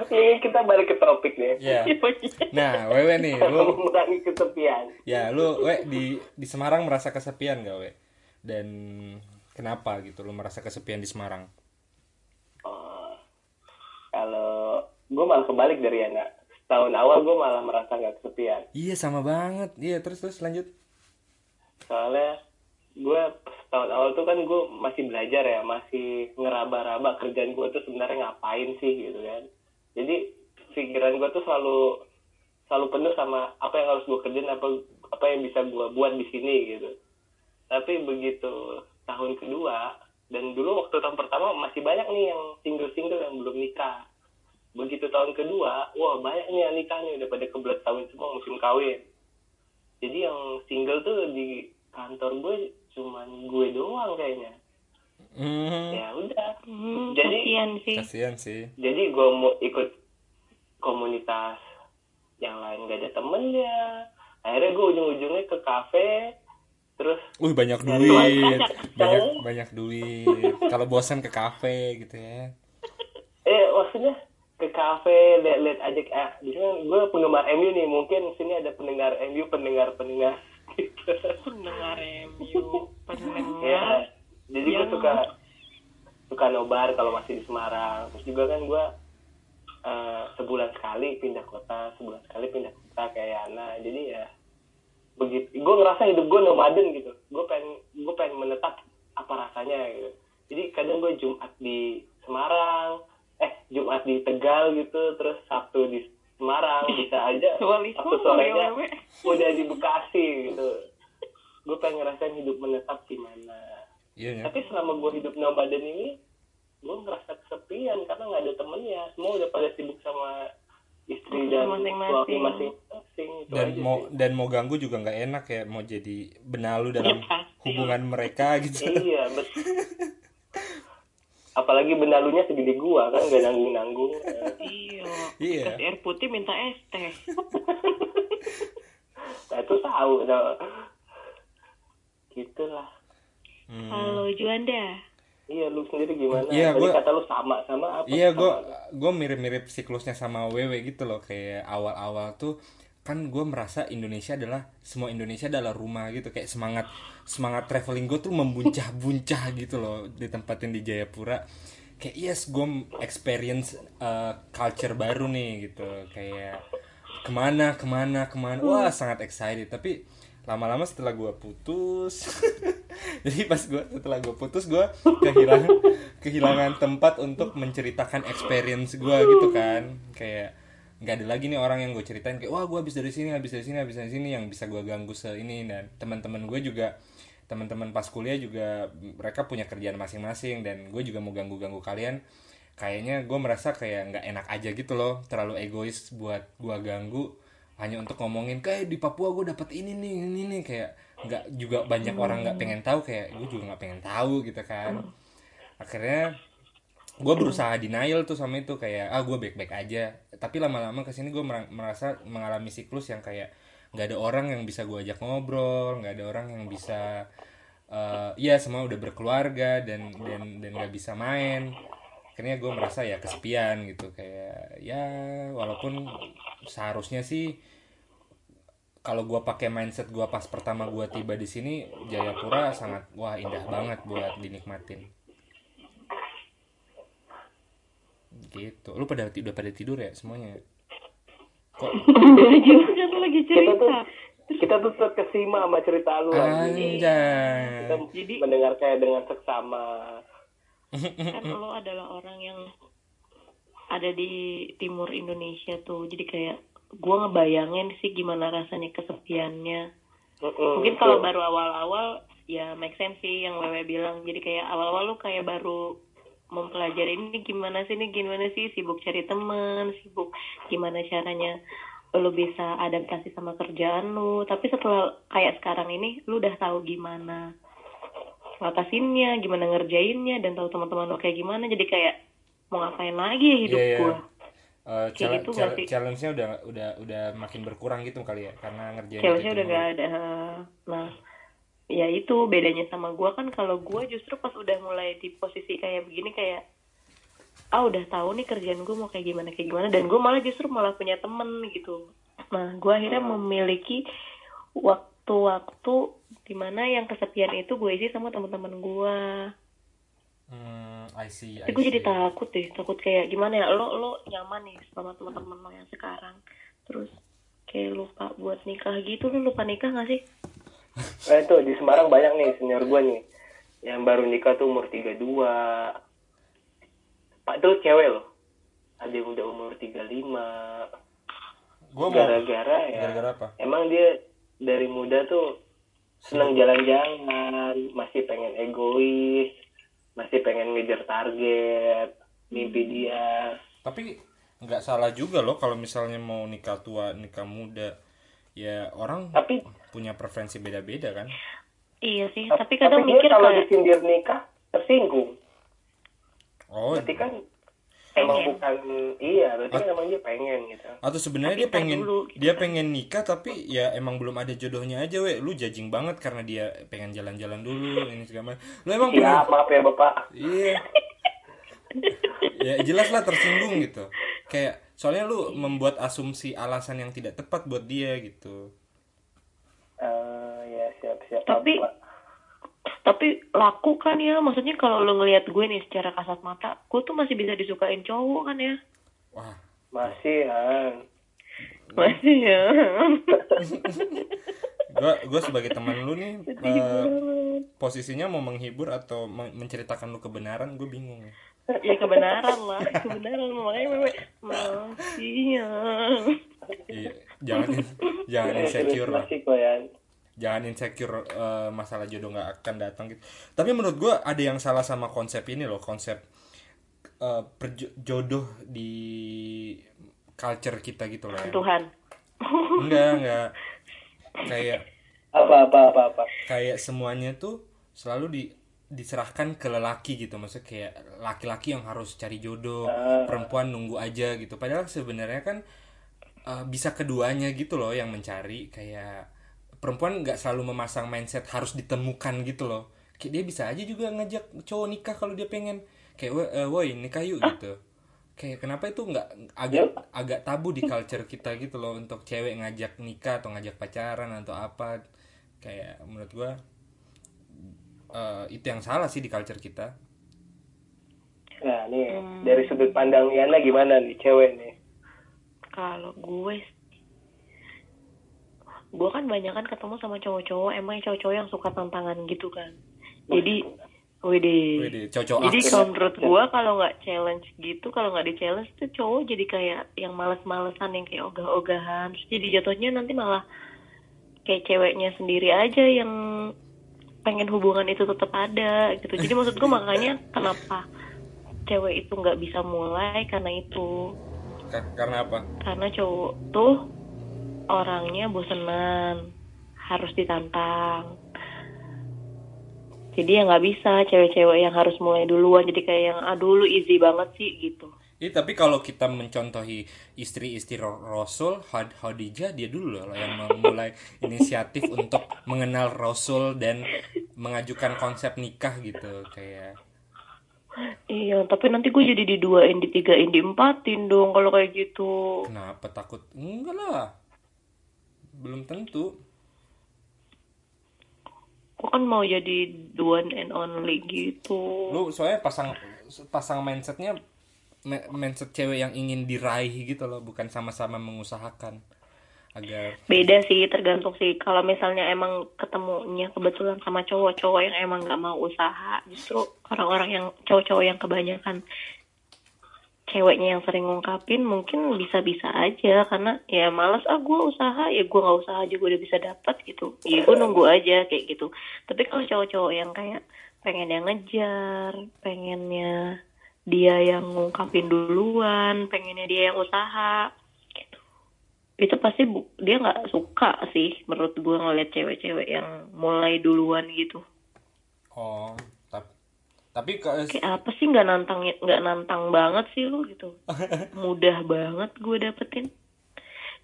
ini kita balik ke topik deh ya. ya. [laughs] Iya. nah wewe nih lu mengurangi kesepian. Ya lu we di di Semarang merasa kesepian gak we dan kenapa gitu lu merasa kesepian di Semarang? Oh, kalau gue malah kebalik dari anak tahun awal gue malah merasa nggak kesepian. Iya sama banget. Iya terus terus lanjut. Soalnya gue tahun awal tuh kan gue masih belajar ya masih ngeraba-raba kerjaan gue tuh sebenarnya ngapain sih gitu kan. Jadi pikiran gue tuh selalu selalu penuh sama apa yang harus gue kerjain apa apa yang bisa gue buat di sini gitu. Tapi begitu tahun kedua dan dulu waktu tahun pertama masih banyak nih yang single-single yang belum nikah. Begitu tahun kedua wah banyak nih yang nikah nih udah pada kebelet tahun semua musim kawin. Jadi yang single tuh di kantor gue cuman gue doang kayaknya. Hmm, ya udah. Hmm, Jadi- kasihan sih. kasihan sih. Jadi gue mau ikut komunitas yang lain gak ada temennya akhirnya gue ujung-ujungnya ke kafe terus Wih banyak Ya, duit, banyak. banyak banyak duit. Kalau bosan ke kafe gitu ya. eh maksudnya ke kafe lihat-lihat aja ah gue penggemar MU nih. Mungkin sini ada pendengar MU pendengar pendengar gitu [laughs] Pendengar MU, pendengar. ya jadi gue Yang- suka suka nobar kalau masih di Semarang. Terus juga kan gue eh, sebulan sekali pindah kota sebulan sekali pindah kota kayak Yana jadi ya begitu gue ngerasa hidup gue nomaden gitu. Gue pengen gue pengen menetap apa rasanya gitu. Jadi kadang gue Jumat di Semarang eh Jumat di Tegal gitu terus Sabtu di Semarang bisa aja semua, sorenya wewe. udah di Bekasi gitu gue pengen ngerasain hidup menetap gimana Iya ya. tapi selama gue hidup nomaden ini gue ngerasa kesepian karena nggak ada temennya semua udah pada sibuk sama istri dan Masing-masing. suami masing-masing Dan mau sih. dan mau ganggu juga nggak enak ya mau jadi benalu dalam Ya, pasti. hubungan mereka gitu. iya betul [laughs] apalagi benalunya segede gua kan gak nanggung nanggung Iya. Iya. Air putih minta es teh. [laughs] nah itu tahu nah. gitulah Hmm. Halo Juanda. iya lu sendiri gimana Iya, tadi gua- kata lu sama sama apa Iya, gue apa? gue mirip-mirip siklusnya sama Wewe gitu loh kayak awal-awal tuh kan gue merasa Indonesia adalah semua Indonesia adalah rumah gitu. Kayak semangat semangat traveling gue tuh membuncah-buncah [laughs] gitu loh ditempatin di Jayapura. Kayak yes gue experience uh, culture baru nih gitu. Kayak ke mana ke mana ke mana. Wah sangat excited. Tapi lama-lama setelah gue putus [laughs] jadi pas gue setelah gue putus gue kehilangan kehilangan tempat untuk menceritakan experience gue gitu kan. Kayak nggak ada lagi nih orang yang gue ceritain kayak wah gue habis dari sini habis dari sini habis dari sini yang bisa gue ganggu se ini. Dan teman-teman gue juga teman-teman pas kuliah juga mereka punya kerjaan masing-masing dan gue juga mau ganggu-ganggu kalian. Kayaknya gue merasa kayak nggak enak aja gitu loh terlalu egois buat gue ganggu. Hanya untuk ngomongin kayak di Papua gue dapet ini nih ini nih kayak nggak juga banyak orang nggak pengen tahu kayak gue juga nggak pengen tahu gitu kan. Akhirnya gue berusaha denial tuh sama itu kayak ah gue baik-baik aja. Tapi lama-lama ke sini gue merasa mengalami siklus yang kayak nggak ada orang yang bisa gue ajak ngobrol nggak ada orang yang bisa eh ya semua udah berkeluarga dan dan dan nggak bisa main. Akhirnya gue merasa ya kesepian gitu kayak ya walaupun seharusnya sih kalau gue pakai mindset gue pas pertama gue tiba di sini Jayapura sangat wah indah banget buat dinikmatin gitu. Lu pada udah pada tidur ya semuanya? Kok? Juga lagi kita tuh cerita. kita tuh terkesima sama cerita lu anjing. kita Jadi- mendengar kayak dengan seksama. Kan lo adalah orang yang ada di timur Indonesia tuh. Jadi kayak gua ngebayangin sih gimana rasanya kesepiannya. Mungkin kalau baru awal-awal ya make sense sih yang Wewe bilang. Jadi kayak awal-awal lu kayak baru mempelajari ini gimana sih ini gimana sih sibuk cari teman sibuk gimana caranya lu bisa adaptasi sama kerjaan lu tapi setelah kayak sekarang ini lu udah tahu gimana ngatasinnya gimana ngerjainnya dan tahu teman-teman lu kayak gimana jadi kayak mau ngapain lagi ya hidup Iya, iya. gua Eh, Kayak challenge- gitu challenge- challenge-nya udah udah udah makin berkurang gitu kali ya karena ngerjain Challenge-nya udah gak ada. Nah, ya itu bedanya sama gua kan kalau gua justru pas udah mulai di posisi kayak begini kayak ah udah tahu nih kerjaan gua mau kayak gimana kayak gimana dan gua malah justru malah punya temen gitu. Nah, gua akhirnya memiliki waktu-waktu di mana yang kesepian itu gue isi sama teman-teman gua. Hmm, I see I tapi gue jadi see. takut deh takut kayak gimana ya lo lo nyaman nih sama teman-teman lo yang sekarang terus kayak lupa buat nikah gitu lo lupa nikah gak sih Nah itu di Semarang banyak nih senior gue nih. Yang baru nikah tuh umur 32 Pak itu cewek loh. Ada yang udah umur 35 gua mau gara-gara ya gara-gara apa? emang dia dari muda tuh seneng jalan-jalan masih pengen egois masih pengen ngejar target mimpi dia. Tapi nggak salah juga loh kalau misalnya mau nikah tua nikah muda. Ya orang tapi punya preferensi beda-beda kan? Iya sih tapi, tapi kadang dia mikir kalau kayak disindir nikah tersinggung. Oh berarti kan emang Pengen. bukan iya berarti kan emang dia pengen gitu. Atau sebenarnya Tapi dia pengen dulu, gitu dia kan. pengen nikah tapi ya emang belum ada jodohnya aja we. Lu judging banget karena dia pengen jalan-jalan dulu ini segala macam. Lu emang ya pernah maaf ya bapak. Iya. Ya jelas lah tersinggung gitu. Kayak soalnya lu membuat asumsi alasan yang tidak tepat buat dia gitu Eh, ya siap siap. Tapi- Bapak. tapi laku kan ya? Maksudnya kalau lo ngelihat gue nih secara kasat mata gue tuh masih bisa disukain cowok kan ya? Wah. Masih ya masih ya. Gua gua sebagai teman lu nih banget. posisinya mau menghibur atau men- menceritakan lu kebenaran gue bingung. Ya kebenaran lah. Kebenaran makanya masih ya iya jangan jangan Eh, insecure lah. ya. Jangan insecure eh, masalah jodoh nggak akan datang gitu. Tapi menurut gue ada yang salah sama konsep ini loh konsep eh, perjo- jodoh di culture kita gitu loh ya. Tuhan. Enggak enggak. Kayak apa apa apa apa? kayak semuanya tuh selalu di diserahkan ke lelaki gitu. Maksudnya kayak laki-laki yang harus cari jodoh perempuan nunggu aja gitu. Padahal sebenarnya kan eh, bisa keduanya gitu loh yang mencari kayak perempuan nggak selalu memasang mindset harus ditemukan gitu loh. Kayak dia bisa aja juga ngajak cowok nikah kalau dia pengen. Kayak "Wo- eh, woi nikah yuk gitu. Kayak kenapa itu nggak agak agak tabu di culture kita gitu loh untuk cewek ngajak nikah atau ngajak pacaran atau apa. Kayak menurut gua eh, itu yang salah sih di culture kita. Nah nih dari sudut pandang Yana gimana nih cewek nih kalau gue gue kan banyak kan ketemu sama cowok-cowok emang cowok-cowok yang suka tantangan gitu kan jadi Wede. Wede, cocok Jadi kalau menurut gue kalau nggak challenge gitu, kalau nggak di challenge tuh cowok jadi kayak yang males-malesan yang kayak ogah-ogahan. Terus jadi jatuhnya nanti malah kayak ceweknya sendiri aja yang pengen hubungan itu tetap ada gitu. Jadi maksud gue [laughs] makanya kenapa cewek itu nggak bisa mulai karena itu karena apa? Karena cowok tuh orangnya bosenan harus ditantang. Jadi ya nggak bisa cewek-cewek yang harus mulai duluan jadi kayak yang ah dulu easy banget sih gitu. Iya, tapi kalau kita mencontohi istri-istri Rasul, Had Khadijah dia dulu loh yang memulai [laughs] inisiatif untuk mengenal Rasul dan mengajukan konsep nikah gitu kayak iya tapi nanti gue jadi diduain ditigain diempatin dong kalau kayak gitu kenapa takut? Enggak lah. Belum tentu. gue kan mau jadi the one and only gitu Lu soalnya pasang pasang mindsetnya mindset cewek yang ingin diraih gitu loh, bukan sama-sama mengusahakan agar beda sih tergantung sih. Kalau misalnya emang ketemunya kebetulan sama cowok-cowok yang emang nggak mau usaha justru orang-orang yang cowok-cowok yang kebanyakan ceweknya yang sering ngungkapin mungkin bisa-bisa aja. Karena ya males ah gue usaha. Ya gue nggak usaha gue udah bisa dapat gitu. Ya gue nunggu aja kayak gitu. Tapi kalau cowok-cowok yang kayak pengen yang ngejar pengennya dia yang ngungkapin duluan pengennya dia yang usaha itu pasti bu- dia nggak suka sih menurut gue ngeliat cewek-cewek yang mulai duluan gitu. Oh tapi tapi ke- kayak apa sih nggak nantang nggak nantang banget sih lu gitu. [laughs] Mudah banget gue dapetin.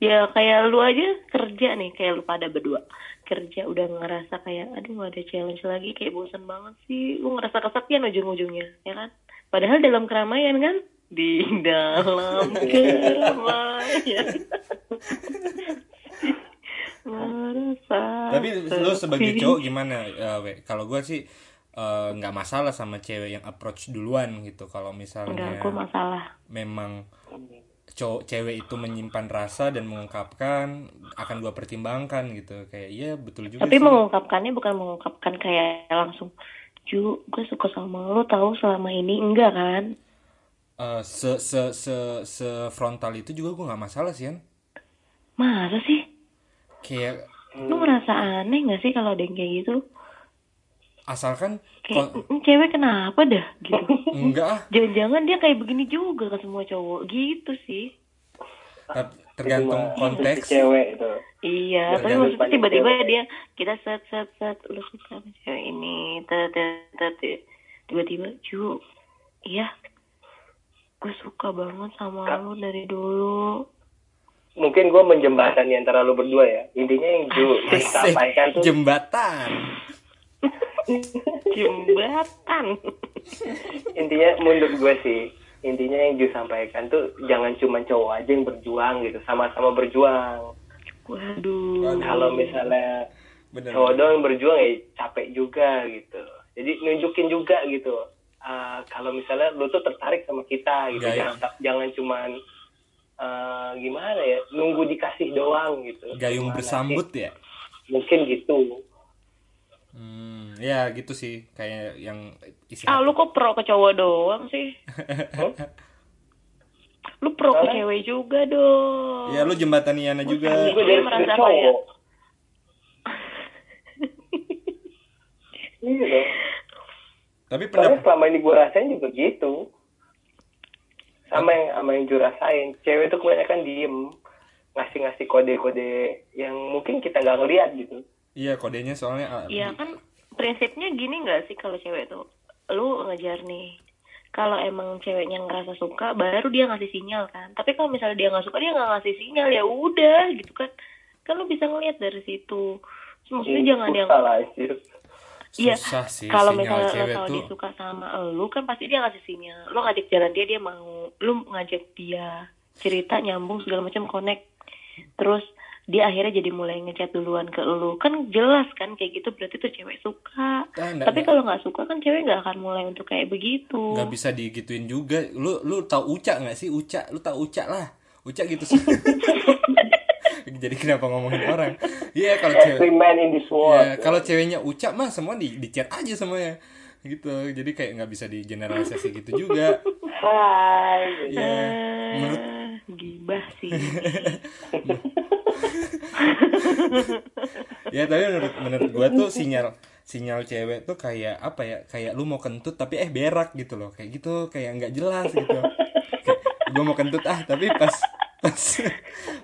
Ya kayak lu aja kerja nih kayak lu pada berdua. Kerja udah ngerasa kayak aduh ada challenge lagi kayak bosan banget sih. Lu ngerasa kesepian ujung-ujungnya ya kan? Padahal dalam keramaian kan di dalam [laughs] keramaian. Merasa tapi lu sebagai cowok gimana we kalau gue sih eh, nggak masalah sama cewek yang approach duluan gitu. Kalau misalnya enggak gue masalah. memang cowok cewek itu menyimpan rasa dan mengungkapkan akan gua pertimbangkan gitu. Kayak iya betul juga tapi sih. mengungkapkannya bukan mengungkapkan kayak langsung Ju, gue suka sama lo tahu selama ini. Enggak kan? Eh, se se se se frontal itu juga gua nggak masalah sih kan Masa sih? kayak Lu merasa aneh gak sih kalau ada yang kayak gitu? asalkan Kayak "Mm, cewek kenapa dah gitu? [laughs] enggak Jangan-jangan dia kayak begini juga ke semua cowok gitu sih? Tergantung Cuma konteks cewek itu Iya, tapi maksudnya tiba-tiba dia kita set set set lu suka sama cewek ini, tiba-tiba Ju, iya, gue suka banget sama lu dari dulu. mungkin gue menjembatani antara lu berdua ya. Intinya yang Ju Asik, disampaikan tuh jembatan. [laughs] Jembatan. intinya menurut gue sih intinya yang Ju sampaikan tuh jangan cuma cowok aja yang berjuang gitu sama-sama berjuang. Waduh. kalau misalnya bener cowok doang yang berjuang ya capek juga gitu. Jadi nunjukin juga gitu Ah, kalau misalnya lu tuh tertarik sama kita gitu Gaya. jangan jangan cuman ah, gimana ya nunggu dikasih doang gitu. Gayung Gimana bersambut sih? ya? Mungkin gitu. Hmm, ya gitu sih kayak yang isi Ah, lu kok pro ke cowok doang sih? [laughs] Lu pro ke cewek juga dong. ya lu jembatan Yana juga. gue dari merasa sudut cowok. Kayak- [laughs] iya dong tapi Soalnya pendapat selama ini gue rasain juga gitu. Sama yang sama yang Ju rasain. Cewek itu kebanyakan diem. Ngasih-ngasih kode-kode yang mungkin kita nggak ngeliat gitu. iya kodenya soalnya ah, Iya kan prinsipnya gini nggak sih kalau cewek tuh lu ngejar nih kalau emang ceweknya ngerasa suka baru dia ngasih sinyal kan tapi kalau misalnya dia nggak suka dia nggak ngasih sinyal ya udah gitu kan kan lu bisa ngeliat dari situ maksudnya Ini jangan yang susah. Iya, sih kalau misalnya lo cewek tahu tuh. dia suka sama lu kan pasti dia ngasih sinyal. Lo ngajak jalan dia dia mau lu ngajak dia cerita nyambung segala macam connect. Terus dia akhirnya jadi mulai ngechat duluan ke lu. Kan jelas kan kayak gitu berarti tuh cewek suka. Ah, nggak- tapi kalau nggak suka kan cewek nggak akan mulai untuk kayak begitu. Nggak bisa digituin juga. Lu lu tahu uca nggak sih? Uca lu tahu uca lah. Uca gitu sih [laughs] jadi kenapa [laughs] ngomongin orang. [laughs] Iya kalau cewek Every man in this world. ya kalau ceweknya uca mah semua di di chat aja semuanya. Gitu jadi kayak nggak bisa di generalisasi gitu juga. Hai. ya menurut Ah, gibah sih. [laughs] Ya tapi menurut menurut gua tuh sinyal sinyal cewek tuh kayak apa ya kayak lu mau kentut tapi eh berak gitu loh. Kayak gitu kayak nggak jelas gitu. Kayak, gua mau kentut ah tapi pas pas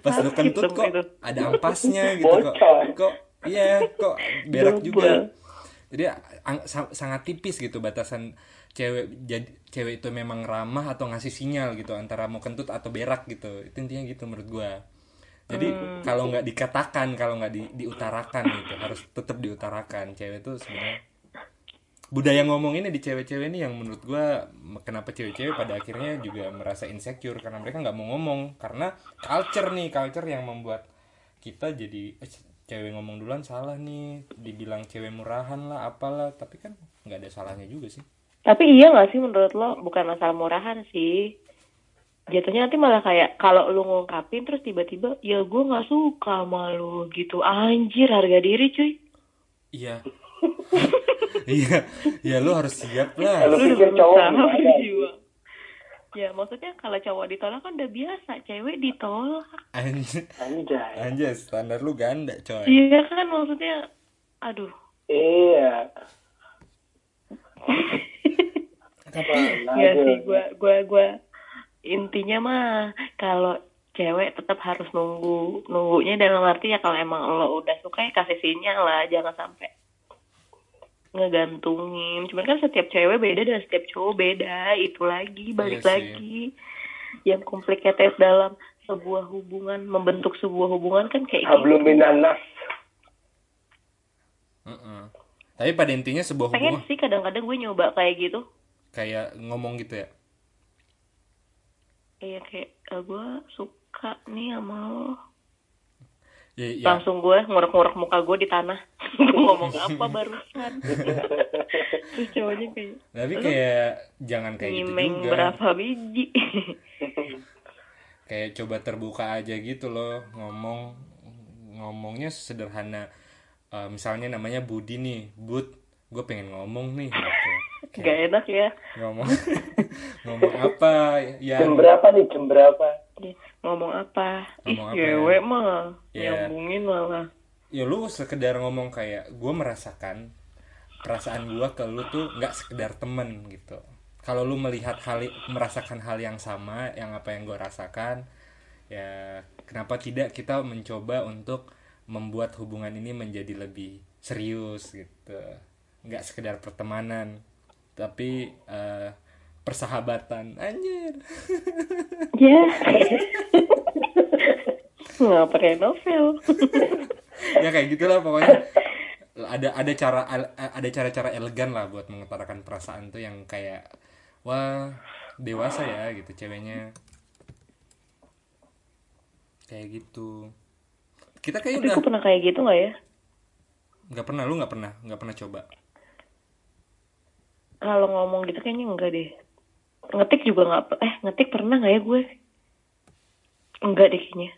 pas lu kentut kok itu. ada ampasnya [laughs] gitu kok. Kok iya kok berak juga. Jadi ang- sa- sangat tipis gitu batasan cewek jadi cewek itu memang ramah atau ngasih sinyal gitu antara mau kentut atau berak gitu. Itu intinya gitu menurut gua. Jadi kalau nggak dikatakan kalau nggak di, diutarakan gitu harus tetap diutarakan. Cewek itu sebenarnya budaya ngomong ini di cewek-cewek ini yang menurut gua kenapa cewek-cewek pada akhirnya juga merasa insecure karena mereka nggak mau ngomong karena culture nih culture yang membuat kita jadi eh, cewek ngomong duluan salah nih dibilang cewek murahan lah apalah tapi kan nggak ada salahnya juga sih Tapi iya gak sih menurut lo bukan masalah murahan sih. Jatuhnya nanti malah kayak kalau lu ngungkapin terus tiba-tiba ya gue nggak suka sama lu gitu. Anjir harga diri cuy. iya [laughs] iya ya lu harus siap lah Lu pikir udah cowok. Ya maksudnya kalau cowok ditolak kan udah biasa, cewek ditolak. anjay Anjay. anjay standar lu ganda coy Iya kan maksudnya, aduh. Iya. tapi Iya sih, gua gua gua intinya mah kalau cewek tetap harus nunggu nunggunya dalam arti ya kalau emang lo udah suka ya kasih sinyal lah jangan sampai ngegantungin. Cuman kan setiap cewek beda dan setiap cowok beda. Itu lagi balik Iya lagi. Yang complicated dalam sebuah hubungan membentuk sebuah hubungan kan kayak gitu. Mm-mm. tapi pada intinya sebuah pengen hubungan sih kadang-kadang gue nyoba kayak gitu. Kayak ngomong gitu ya? Kayak kayak eh, gue suka nih sama lo ya, ya langsung gue ngorek-ngorek muka gue di tanah. [laughs] Gue ngomong apa [laughs] barusan? Terus cowoknya kayak tapi kayak jangan kayak gitu nyimeng juga. berapa biji? Kayak coba terbuka aja gitu loh ngomong ngomongnya sederhana. Eh, misalnya namanya Budi nih Bud gue pengen ngomong nih gitu. [laughs] gak enak ya. Ngomong ngomong apa? Ya Jam berapa nih? Jam berapa? Ngomong apa? Ih Ngomong apa ya? mah. Iya. nyambungin malah ya lu sekedar ngomong kayak gue merasakan perasaan gue ke lu tuh nggak sekedar temen gitu. Kalau lu melihat hal merasakan hal yang sama yang apa yang gue rasakan ya kenapa tidak kita mencoba untuk membuat hubungan ini menjadi lebih serius gitu. Nggak sekedar pertemanan tapi eh, persahabatan. Anjir. [laughs] Ya. Nggak pakai novel? [laughs] Ya kayak gitulah pokoknya. Ada ada cara ada cara-cara elegan lah buat mengutarakan perasaan tuh yang kayak wah dewasa ya gitu ceweknya. Kayak gitu. Kita kayak tapi udah pernah kayak gitu nggak ya? Nggak pernah lu nggak pernah? Nggak pernah coba? Kalau ngomong gitu kayaknya enggak deh ngetik juga nggak eh ngetik pernah nggak ya gue? Enggak deh kayaknya.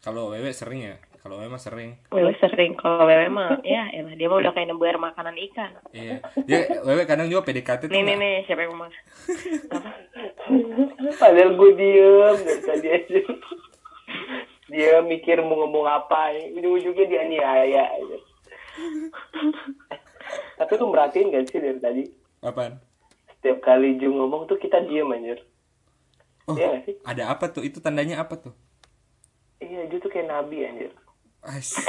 Kalau wewe sering ya? Kalau wewe mah sering. Wewe sering. Kalau Wewe mah ya elah dia mah udah kayak nebar makanan ikan. Iya. Dia wewe kadang juga PDKT tuh nih nih nih siapa yang mau? Apa? Padahal gue diem dari tadi aja. Dia mikir mau ngomong apa, ujung-ujungnya dia aniaya aja. Tapi lu merhatiin gak sih dari tadi? apaan Setiap kali Ju ngomong tuh kita diem anjir. oh Iya gak sih? ada apa tuh itu tandanya apa tuh Iya, Ju tuh kayak nabi anjir. Ais. [laughs]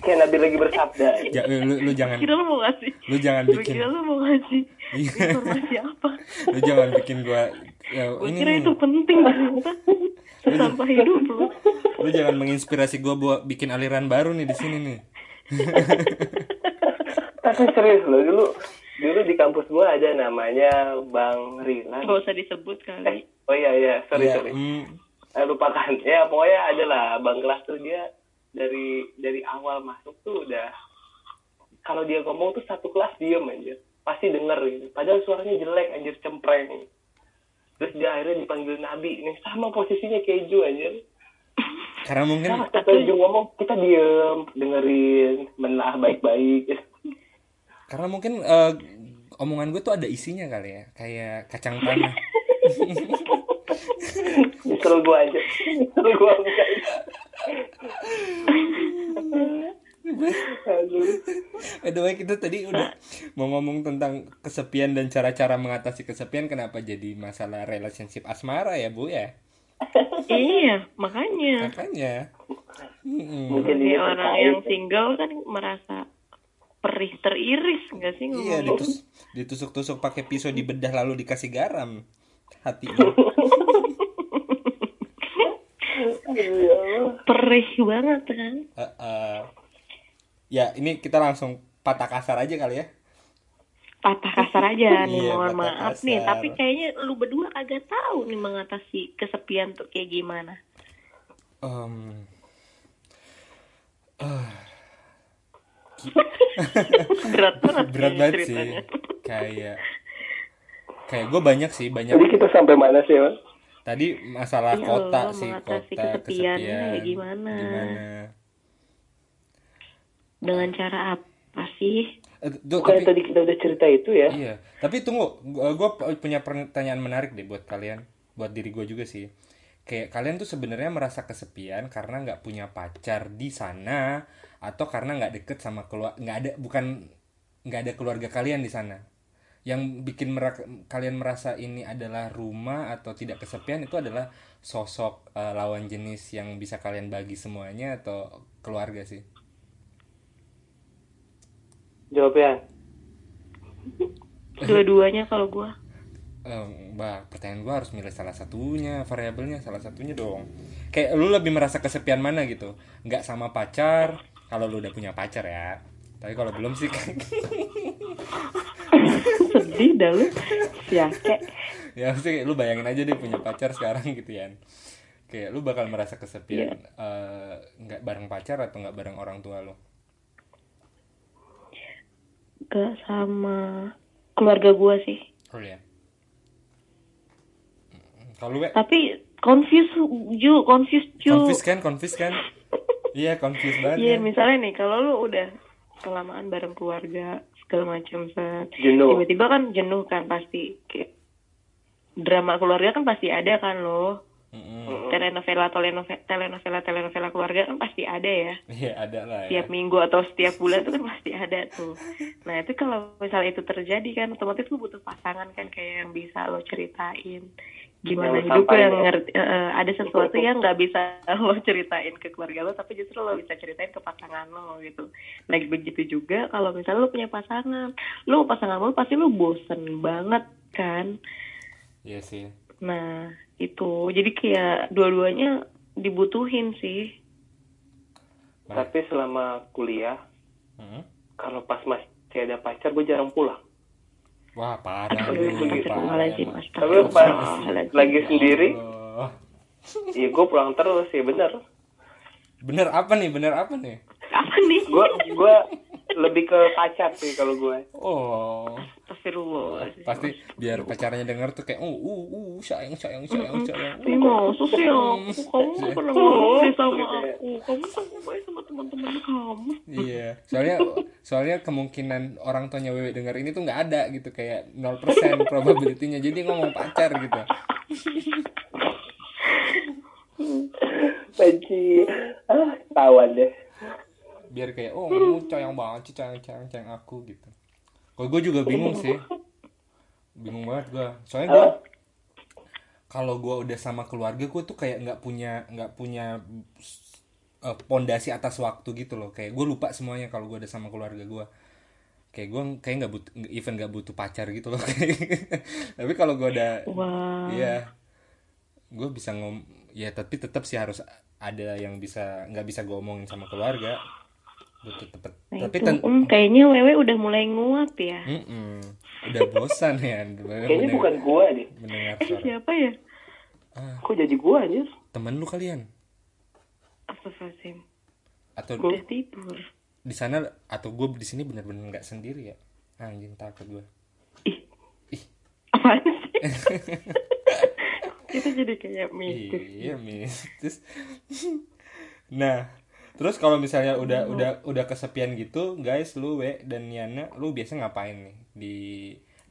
Kayak nabi lagi bersabda. Ja- lu, lu jangan kira lu mau ngasih lu jangan bikin kira lu mau ngasih Iya. informasi apa [laughs] lu jangan bikin gua ya, gue ini kira nih, itu penting ternyata sampai hidup lu lu jangan menginspirasi gua buat bikin aliran baru nih di sini nih Tapi serius loh, dulu dulu di kampus gua ada namanya Bang Rilan. gak usah disebut kali Oh iya iya, sorry ya, sorry. mm, Eh, lupakan. Ya pokoknya ada lah Bang kelas tuh dia dari dari awal masuk tuh udah kalau dia ngomong tuh satu kelas diem anjir. Pasti denger gitu. Padahal suaranya jelek anjir cempreng. Terus dia akhirnya dipanggil Nabi. Nih sama posisinya kayak Ju anjir. karena mungkin Nah, setiap Ju ngomong kita diem, dengerin, melah baik-baik. Karena mungkin eh, omongan gue tuh ada isinya kali ya kayak kacang tanah Nyesel gua aja. Nyesel enggak. Aduh. By the way kita tadi udah mau ngomong tentang kesepian dan cara-cara mengatasi kesepian kenapa jadi masalah relationship asmara ya bu ya iya makanya makanya Mm-mm. Mungkin orang yang single kan merasa perih teriris nggak sih iya ngomong ditus ditusuk-tusuk pakai pisau di bedah lalu dikasih garam hatinya Aduh, ya Allah. perih banget kan Eh, eh. ya ini kita langsung patah kasar aja kali ya patah kasar aja nih Iya, mohon patah maaf kasar. nih tapi kayaknya lu berdua agak tahu nih mengatasi kesepian tuh kayak gimana Em, eh, berat [laughs] banget berat banget sih. kayak kayak gue banyak sih banyak. Jadi kita sampai mana sih, Mas? tadi masalah Iya, kota lo sih kota kesepiannya kesepian. ya gimana? gimana? Dengan cara apa sih? Eh, tuh, Bukan tapi, tadi kita udah cerita itu ya? iya. Tapi tunggu gue punya pertanyaan menarik deh buat kalian buat diri gue juga sih. Kayak kalian tuh sebenarnya merasa kesepian karena nggak punya pacar di sana atau karena nggak deket sama keluar nggak ada bukan nggak ada keluarga kalian di sana yang bikin kalian merasa ini adalah rumah atau tidak kesepian itu adalah sosok eh, lawan jenis yang bisa kalian bagi semuanya atau keluarga sih Jawabnya. [laughs] dua-duanya kalau gua Eh, Mbak, pertanyaan gue harus milih salah satunya, variabelnya salah satunya dong. Kayak lu lebih merasa kesepian mana gitu? Nggak sama pacar, kalau lu udah punya pacar ya. Tapi kalau belum sih, sedih dah lu ya kayak ya sih lu bayangin aja deh punya pacar sekarang gitu ya. Kayak lu bakal merasa kesepian, eh, nggak bareng pacar atau nggak bareng orang tua lu? juga sama keluarga gue sih. Oh ya. Kalau Tapi confused ju, confused ju. confused kan, confused kan? Iya, confused banget. Iya, kan? misalnya nih kalau lu udah kelamaan bareng keluarga segala macam. Tiba-tiba kan jenuh kan pasti. Kayak drama keluarga kan pasti ada kan lo. Mm-mm. Telenovela, telenovela, telenovela, telenovela keluarga kan pasti ada ya. Iya, ada lah ya. Setiap minggu atau setiap bulan tuh kan pasti ada tuh. Nah itu kalau misalnya itu terjadi kan otomatis lu butuh pasangan kan kayak yang bisa lo ceritain gimana Yang hidup lo yang ya. ngerti eh, eh, ada sesuatu yang nggak bisa [laughs] lo ceritain ke keluarga lo tapi justru lo bisa ceritain ke pasangan lo gitu. Nah begitu juga kalau misalnya lo punya pasangan, lo pasangan lo pasti lo bosen banget kan. Iya sih. Nah itu jadi kayak dua-duanya dibutuhin sih. Tapi selama kuliah, Mm. kalau pas masih ada pacar, gue jarang pulang. Wah, parah Aduh, lu, parah. astagfirullahaladzim, Tapi pas lagi sendiri, Allah. ya gue pulang terus ya bener. Bener apa nih? Bener apa nih? Apa nih? Gue gue lebih ke pacar sih kalau gue. Oh, Astagfirullah. pasti biar pacarnya denger tuh kayak, uh, uh, uh, sayang, sayang, sayang, sayang. Ini masa sih aku, kamu gak pernah ngomong sama aku Kamu sama baik sama teman-teman kamu Iya, soalnya soalnya kemungkinan orang tuanya Wewe denger ini tuh nggak ada gitu kayak 0% [laughs] probability-nya. Jadi ngomong pacar gitu. Benci. Ah, tawan deh. Biar kayak oh, kamu [laughs] sayang banget sih, sayang, sayang, sayang aku gitu. Kalau gue juga bingung sih. Bingung banget gue. Soalnya gue kalau gue udah sama keluarga gue tuh kayak nggak punya nggak punya eh, pondasi atas waktu gitu loh kayak gue lupa semuanya kalau gue udah sama keluarga gue kayak gue kayak nggak butuh even nggak butuh pacar gitu loh [laughs] tapi kalau gue udah Wah Iya. Gue bisa ngom ya tapi tetap sih harus ada yang bisa nggak bisa gue omongin sama keluarga. Gue tetep Nah tapi itu, ten hmm, kayaknya Wewe udah mulai nguap ya. Mm-mm. udah bosan ya. [laughs] Kayaknya bukan gue deh. mendengar Eh suara. siapa ya? Kok jadi gue aja? temen lu kalian? Astagfirullahaladzim atau Udah tidur. Di sana atau gue di sini bener-bener nggak sendiri ya? Anjing takut gue Ih. Ih. Apaan sih? [laughs] Itu jadi kayak mistis iya mistis [laughs] nah terus kalau misalnya udah udah udah kesepian gitu guys lu we dan Yana lu biasa ngapain nih? Di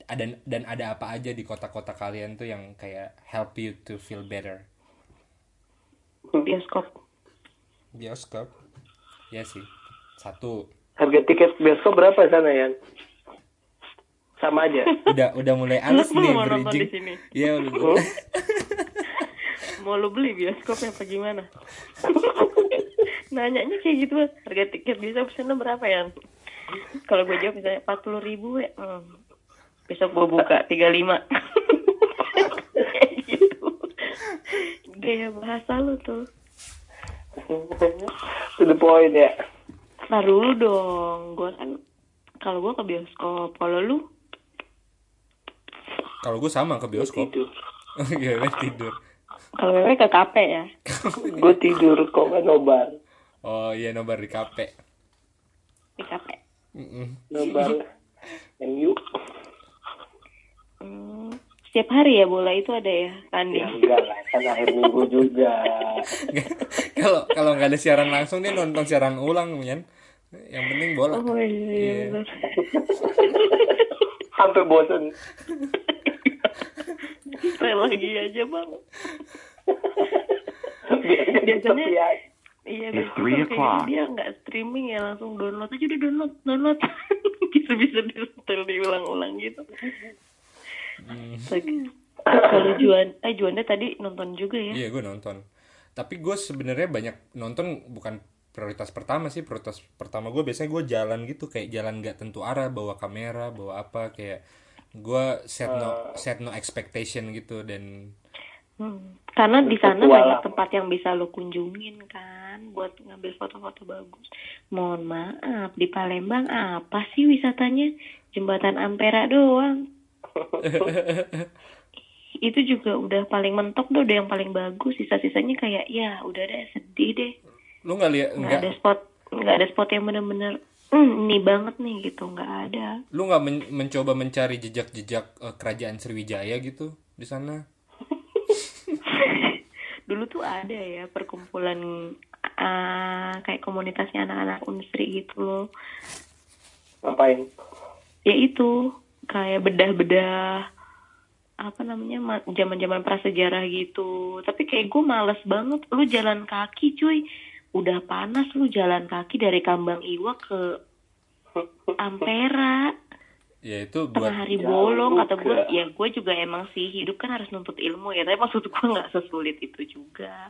ada dan ada apa aja di kota-kota kalian tuh yang kayak help you to feel better? Bioskop. Bioskop? Ya sih. Satu. Harga tiket bioskop berapa sana ya? Sama aja. udah udah mulai [laughs] halus Lu nih mau bridging. iya udah. [laughs] Mau lu beli bioskopnya apa gimana? [laughs] Nanyanya kayak gitu harga tiket bioskop sana berapa ya? Kalau gue jawab misalnya 40 ribu ya, hmm. besok gue buka 35 [laughs] Kayak gitu Gaya bahasa lu tuh to the point ya. Nah dulu dong, gue kan kalau gue ke bioskop, kalau lu kalau gue sama ke bioskop Tidur. [laughs] iya we tidur kalau wewe ke kafe ya? Gue tidur kok nobar. Oh iya nobar di kafe Di kafe. Mm-mm. Nobar MU. Hmm, setiap hari ya bola itu ada ya, Ya tanding. enggak lah, kan akhir minggu juga. [laughs] kalau kalau nggak ada siaran langsung dia nonton siaran ulang men yang penting bola Oh iya, iya Iya. benar. [laughs] Sampai bosan. Saya lagi aja bang. Biasanya. Iya, It's three o'clock. gitu dia nggak streaming ya langsung download aja udah download download bisa [laughs] bisa disetel diulang-ulang gitu. Lagi- Kalau Juan, eh Juanda tadi nonton juga ya? iya gue nonton tapi gue sebenarnya banyak nonton bukan prioritas pertama sih prioritas pertama gue biasanya gue jalan gitu kayak jalan nggak tentu arah bawa kamera bawa apa kayak gue set no set no expectation gitu dan Hmm. Karena di sana banyak tempat yang bisa lo kunjungin kan buat ngambil foto-foto bagus. Mohon maaf, di Palembang apa sih wisatanya? Jembatan Ampera doang. [laughs] Itu juga udah paling mentok tuh udah yang paling bagus. Sisa-sisanya kayak ya udah deh sedih deh. lu nggak lihat Nggak ada spot nggak ada spot yang bener-bener hmm, ini banget nih gitu nggak ada Lu nggak men- mencoba mencari jejak-jejak eh, kerajaan Sriwijaya gitu di sana? Dulu tuh ada ya perkumpulan ah, kayak komunitasnya anak-anak unsri gitu loh. Ngapain? ya itu kayak bedah-bedah apa namanya ma- zaman-zaman prasejarah gitu. Tapi kayak gue males banget lu jalan kaki cuy. Udah panas lu jalan kaki dari Kambang Iwa ke Ampera Ya itu buat tengah hari bolong kata gue ya gue juga emang sih hidup kan harus nuntut ilmu ya tapi maksud gue nggak sesulit itu juga.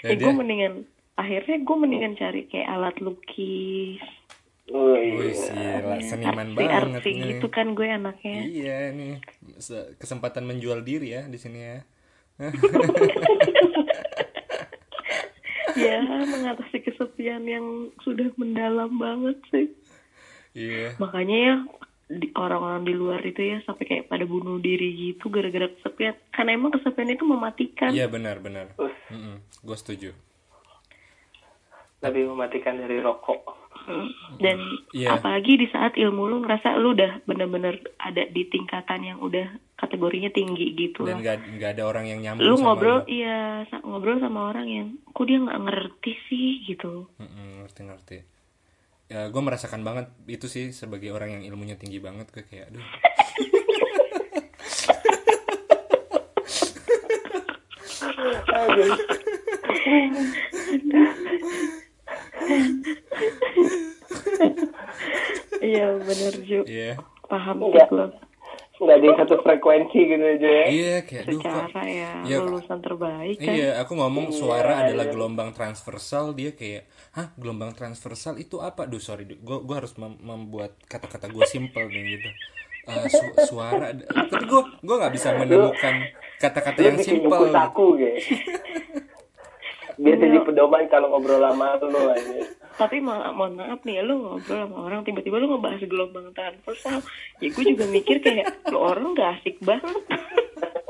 Ya, ya, gue mendingan akhirnya gue mendingan cari kayak alat lukis. Wih, Wih, gila, seniman artsy banget artsy nih. gitu kan gue anaknya. Iya nih. Se- kesempatan menjual diri ya di sini ya. [laughs] ya mengatasi kesepian yang sudah mendalam banget sih Iya. makanya ya orang-orang di luar itu ya sampai kayak pada bunuh diri gitu gara-gara kesepian karena emang kesepian itu mematikan Iya benar benar. Us. Gue setuju. lebih mematikan dari rokok. Mm. dan Iya. apalagi di saat ilmu lu ngerasa lu udah bener-bener ada di tingkatan yang udah kategorinya tinggi gitu Dan nggak nggak ada orang yang nyambung lu sama ngobrol lu. iya ngobrol sama orang yang kok dia nggak ngerti sih gitu Mm-mm, ngerti ngerti. Ya gue merasakan banget itu sih sebagai orang yang ilmunya tinggi banget gue kayak aduh. Iya bener Ju Iya. paham sih Enggak. Nggak ada satu frekuensi gitu aja ya. Iya kayak aduh kok. secara ya Iya. lulusan terbaik kan Iya, aku ngomong suara Iya, adalah iya. gelombang transversal, dia kayak, hah gelombang transversal itu apa? Duh sorry, gue gua harus mem- membuat kata-kata gue simple nih gitu. Eh, su- suara, tapi gue gue nggak bisa menemukan kata-kata yang simple. gitu. [laughs] Biar jadi pedoman kalau ngobrol lama lu aja. tapi ma mohon maaf nih lu ngobrol sama orang tiba-tiba lu ngebahas gelombang transversal ya gue juga mikir kayak lu orang gak asik banget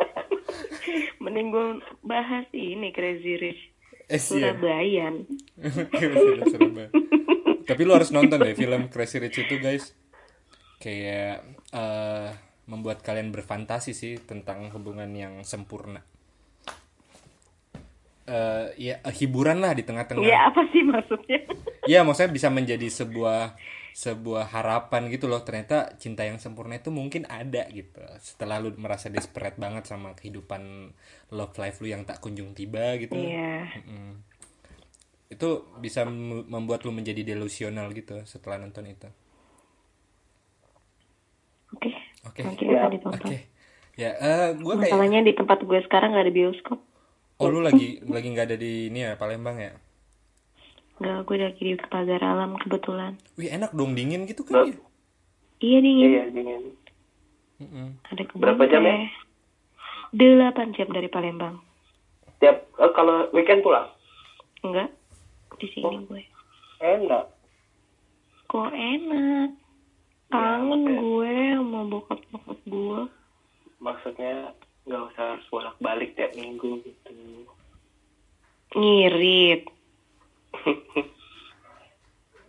[laughs] mending gue bahas ini Crazy Rich Eh, iya. Surabayan. [laughs] Tapi lu harus nonton deh film Crazy Rich itu guys. Kayak eh, membuat kalian berfantasi sih tentang hubungan yang sempurna. Eh ya hiburan lah di tengah-tengah. ya apa sih maksudnya [laughs] Iya, maksudnya bisa menjadi sebuah sebuah harapan gitu loh. Ternyata cinta yang sempurna itu mungkin ada gitu. Setelah lu merasa desperate banget sama kehidupan love life lu yang tak kunjung tiba gitu. iya Mm. Itu bisa mem- membuat lu menjadi delusional gitu setelah nonton itu. oke Oke. nanti Ya, bisa ditonton Oke. Ya, eh gua kayak masalahnya di tempat gue sekarang gak ada bioskop Oh, lu lagi lagi nggak ada di ini ya, Palembang ya? Gak, gue lagi di pagar alam kebetulan Wih, enak dong dingin gitu kan ya? iya dingin Iya, dingin. Mm-mm. ada kebun Berapa jam ya? delapan jam dari Palembang Tiap eh, kalau weekend pulang. enggak di sini gue Enak. kok enak kangen gue sama bokap bokap gue Maksudnya nggak usah harus bolak-balik tiap minggu gitu. ngirit [laughs]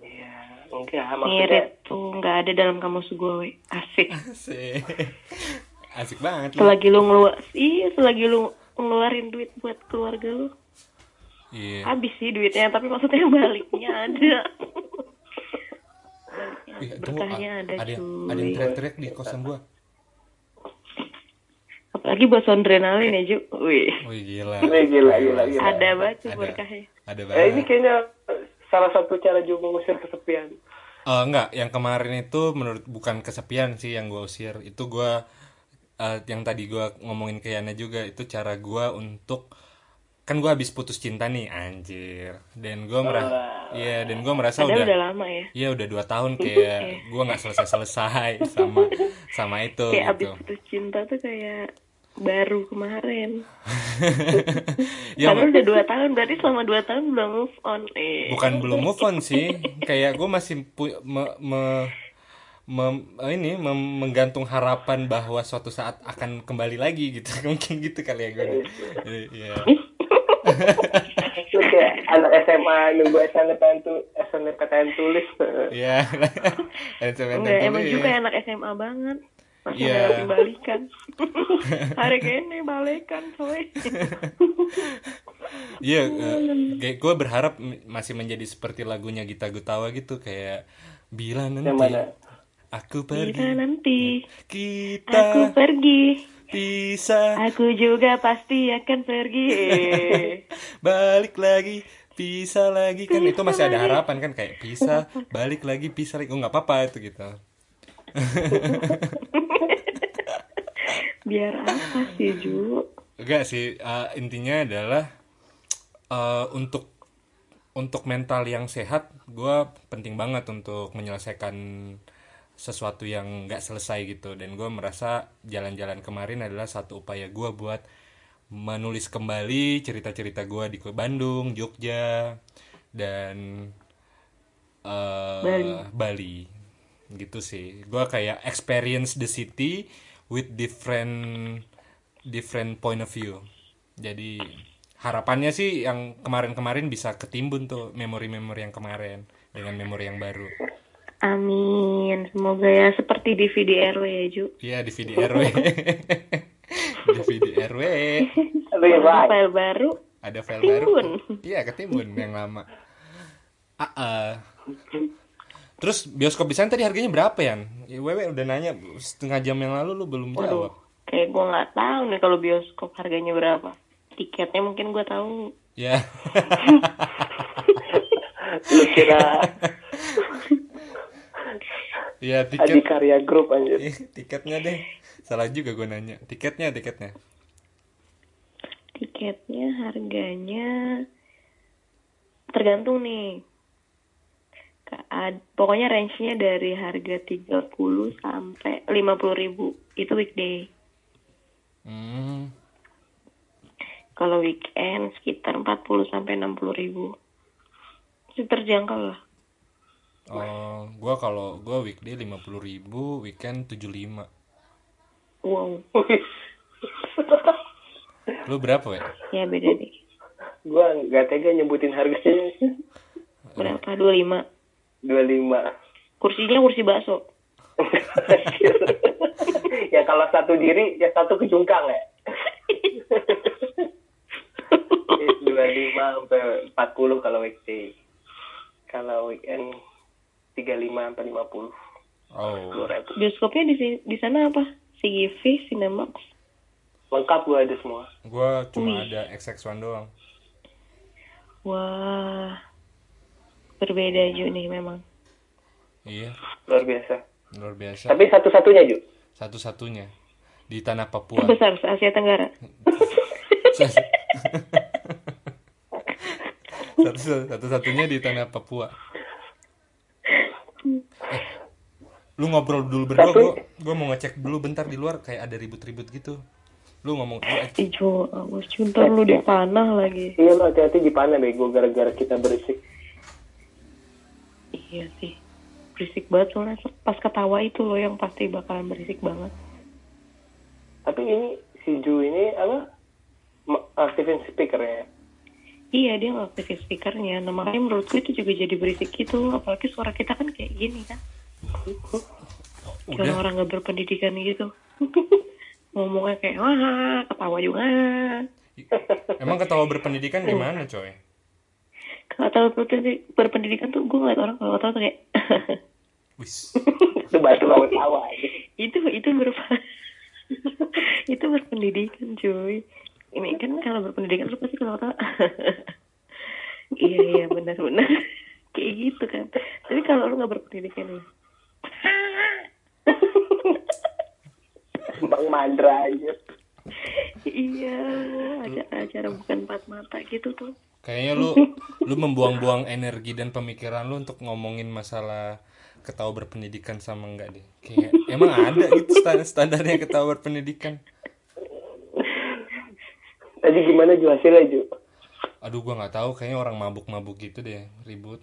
Iya, enggak maksudnya ngirit tuh nggak ada dalam kamus gue we. asik Asik. Asik banget selagi lu ngeluar iya selagi lu ngeluarin duit buat keluarga lu Iya. habis sih duitnya tapi maksudnya baliknya ada baliknya tunggu, berkahnya a- ada ada, yang- ada yang teriak-teriak di kosan gua. Apalagi buat adrenalin ya Ju Wih. Wih gila. Wih, gila, gila, gila. ada banget tuh Ada. berkahnya Ada Eh, banget. ini kayaknya eh, salah satu cara juga mengusir kesepian. Eh, enggak, yang kemarin itu menurut bukan kesepian sih yang gua usir. Itu gua eh, yang tadi gua ngomongin ke Yana juga itu cara gua untuk kan gua habis putus cinta nih anjir. Dan gua merasa iya dan gua merasa udah udah lama ya Iya udah dua tahun [laughs] kayak gua nggak selesai selesai sama sama itu kayak abis gitu. putus cinta tuh kayak baru kemarin. [laughs] Ya Padahal udah dua tahun berarti selama dua tahun belum move on eh. Bukan belum move on sih. Kayak gue masih pu- me- me- mem- ini mem- menggantung harapan bahwa suatu saat akan kembali lagi gitu. [laughs] Mungkin gitu kali ya gue iya kayak anak SMA nunggu SNMPTN tu SNMPTN tulis. Iya. [laughs] SNMPTN Enggak, emang tulis. juga anak SMA banget. Masih Iya. yeah. balikan. [laughs] Hari kene balikan, coy. [laughs] Iya, eh, kayak gue berharap masih menjadi seperti lagunya Gita Gutawa gitu kayak bila nanti yang mana aku Bila pergi nanti kita aku pergi, bisa aku juga pasti akan pergi. [laughs] balik lagi bisa lagi kan itu masih ada lagi. harapan kan kayak bisa balik lagi bisa lagi oh nggak apa-apa itu gitu Biar apa sih, Ju? enggak sih eh, intinya adalah eh, untuk untuk mental yang sehat gue penting banget untuk menyelesaikan sesuatu yang nggak selesai gitu dan gue merasa jalan-jalan kemarin adalah satu upaya gue buat menulis kembali cerita-cerita gue di Bandung Jogja dan eh, Bali. Bali gitu sih gue kayak experience the city with different different point of view jadi harapannya sih yang kemarin-kemarin bisa ketimbun tuh memori-memori yang kemarin dengan memori yang baru Amin. Semoga ya seperti di VDRW ya, Ju. Iya di VDRW [laughs] di VDRW lain. file baru, ada file Ketimbun. baru iya ketimbun yang lama ah ah. Terus bioskop di sana tadi harganya berapa ya Wewe udah nanya setengah jam yang lalu lu belum jawab. Waduh, kayak gue nggak tahu nih kalau bioskop harganya berapa. Tiketnya mungkin gue tahu. ya. Lu kira [laughs] ya tiket. Adikarya Group anjir. Ih, tiketnya deh. Salah juga gue nanya. Tiketnya tiketnya. Tiketnya harganya tergantung nih. Pokoknya range-nya dari harga 30 sampai 50 ribu. Itu weekday. hmm Kalau weekend sekitar 40 sampai 60 ribu. Masih terjangkau lah. oh gue kalau gue weekday lima puluh ribu weekend 75 Wow. [laughs] lu berapa ya Ya beda deh. gua nggak tega nyebutin harganya Berapa? 25. 25 Kursinya kursi bakso. [laughs] ya kalau satu diri ya satu kejungkang ya 25 sampai 40 kalau weekday kalau weekend 35 sampai 50 oh Dua ribu. Bioskopnya di si- di sana apa? CGV, Cinemax. lengkap gua ada semua gue cuma ada XX1 doang Wah. Berbeda Ju nih memang. iya. Luar biasa. Luar biasa. Tapi satu-satunya Ju. Satu-satunya. Di tanah Papua. Terbesar se Asia Tenggara. satu satu-satunya di tanah Papua. Eh, lu ngobrol dulu berdua Tapi- gua gua mau ngecek dulu bentar di luar kayak ada ribut-ribut gitu. Lu ngomong lu eh, awas Ju, ntar lu di panah lagi. iya lo hati-hati di panah bego gara-gara kita berisik Iya sih. Berisik banget soalnya pas ketawa itu loh yang pasti bakalan berisik banget. tapi ini si Ju ini apa aktifin speakernya Iya dia ngaktifin speakernya. Nah makanya menurutku itu juga jadi berisik gitu. Apalagi suara kita kan kayak gini kan. Kayak orang gak berpendidikan gitu. [laughs] Ngomongnya kayak wah ketawa juga. emang ketawa berpendidikan gimana coy Kalau tahu berpendi- berpendidikan tuh gue ngeliat orang kalau tahu tuh kayak [laughs] wis. Itu batu laut tawa aja. Itu itu ber [laughs] itu berpendidikan cuy. Ini kan kalau berpendidikan lu pasti kalau tahu. [laughs] Iya iya benar benar. Kayak gitu kan. Tapi kalau lu nggak berpendidikan ya Bang Mandra aja iya acara-acara bukan empat mata gitu tuh. Kayaknya lu lu membuang-buang energi dan pemikiran lu untuk ngomongin masalah ketawa berpendidikan sama enggak deh. Kayak emang ada gitu stand- standarnya ketawa berpendidikan? Tadi gimana Ju hasilnya Ju? Aduh gua nggak tahu. Kayaknya orang mabuk-mabuk gitu deh ribut.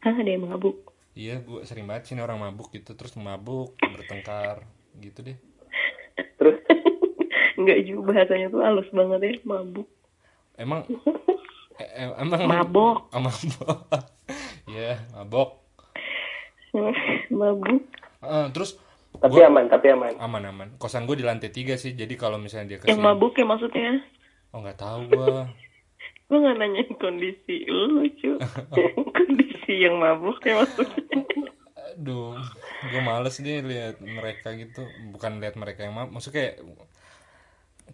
Ah ada yang mabuk. Iya gua sering banget sih orang mabuk gitu. Terus mabuk bertengkar gitu deh. Terus nggak juga bahasanya tuh halus banget ya mabuk emang [laughs] Eh, emang Mabok. Oh, mabok. [laughs] Iya, mabok. [laughs] Mabuk. Eh, terus Tapi gua- aman, tapi aman. aman aman. Kosan gue di lantai tiga sih. Jadi kalau misalnya dia Yang ke sini, mabuk ya maksudnya. oh nggak tahu gua. Gue gak nanyain kondisi lu, cu. kondisi yang mabuk ya maksudnya. Aduh, gue males deh lihat mereka gitu. Bukan lihat mereka yang mabuk. Maksudnya kayak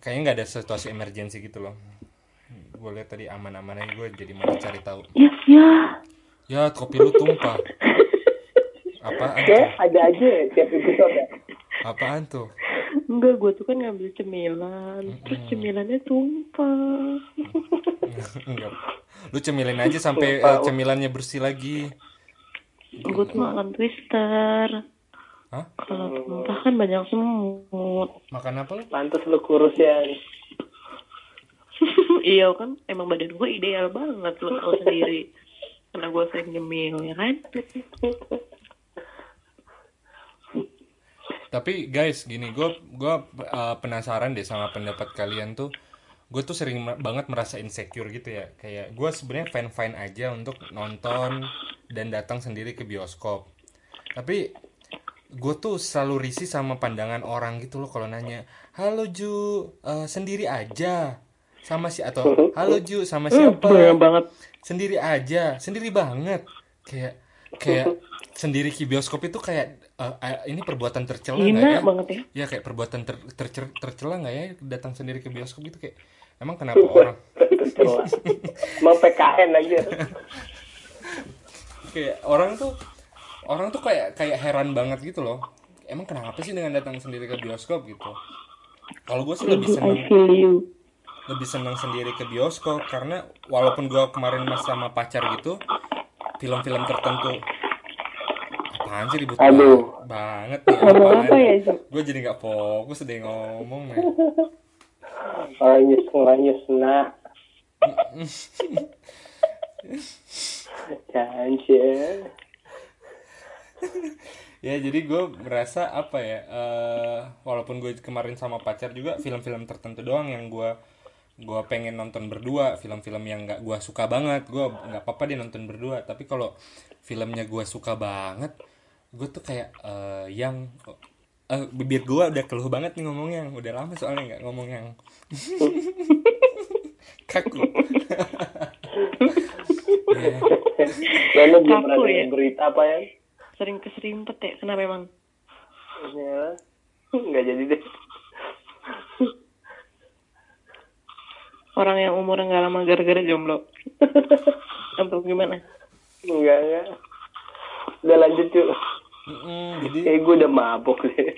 kayaknya nggak ada situasi emergensi gitu loh. Gue lihat tadi aman-aman aja gue jadi mau cari tahu. Ya, ya. Ya, kopi lu tumpah. Apaan Oke, tuh? ada aja ya tiap episode ya. Apaan tuh? Enggak, gue tuh kan ngambil cemilan. Terus cemilannya tumpah. [laughs] Enggak. Lu cemilin aja sampai eh, cemilannya bersih lagi. gue tuh makan twister. Hah? Kalau tumpah kan banyak semut. Makan apa lu? Pantes lu kurus ya. [laughs] iya kan, emang badan gue ideal banget lo tau sendiri. Karena gue sering nyemil, ya kan? Tapi guys, gini, gue gua uh, penasaran deh sama pendapat kalian tuh. Gue tuh sering banget merasa insecure gitu ya. Kayak gue sebenarnya fan fine aja untuk nonton dan datang sendiri ke bioskop. Tapi gue tuh selalu risih sama pandangan orang gitu loh kalau nanya, halo Ju, eh, sendiri aja sama si atau halo Ju sama siapa? Banyak banget. sendiri aja sendiri banget kayak kayak sendiri ke bioskop itu kayak eh, ini perbuatan tercela nggak ya banget ya. ya kayak perbuatan ter, tercer- tercela nggak ya datang sendiri ke bioskop itu kayak emang kenapa orang [laughs] Tercela. Mau PKN aja. kayak orang tuh orang tuh kayak kayak heran banget gitu loh. Emang kenapa sih dengan datang sendiri ke bioskop gitu? Kalau gue sih lebih seneng lebih seneng sendiri ke bioskop karena walaupun gua kemarin mas sama pacar gitu film-film tertentu. Apaan sih ribut Aduh. banget nih apaan apa ya, gue jadi nggak fokus deh ngomong nih. Orangnya orangnya senang. Jangan ya jadi gue merasa apa ya eh, walaupun gue kemarin sama pacar juga film-film tertentu doang yang gue gue pengen nonton berdua film-film yang nggak gue suka banget gue nggak apa-apa deh nonton berdua tapi kalau filmnya gue suka banget gue tuh kayak eh, yang eh, bibir gue udah keluh banget nih ngomongnya udah lama soalnya nggak ngomong yang [laughs] kaku Ya. Lalu belum pernah dengar ya? berita apa ya? Sering keserimpet ya. Kenapa emang? Ya, nggak jadi deh. Orang yang umurnya nggak lama gara-gara jomblo. [laughs] Atau gimana? Enggak, enggak. Udah lanjut yuk. Jadi Kayak gue udah mabok deh.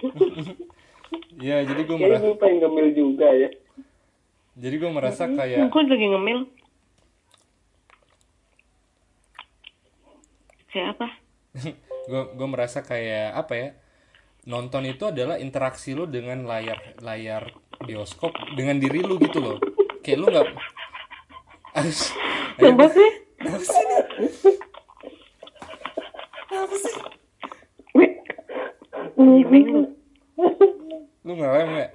[laughs] ya jadi gue merasa gue pengen ngemil juga ya. jadi gue merasa kayak Aku lagi ngemil. Kayak apa? [laughs] gue gue merasa kayak apa ya nonton itu adalah interaksi lu dengan layar layar bioskop dengan diri lu gitu loh kayak lu nggak harus sih. apa sih ini? apa sih lu. lu ngerem nggak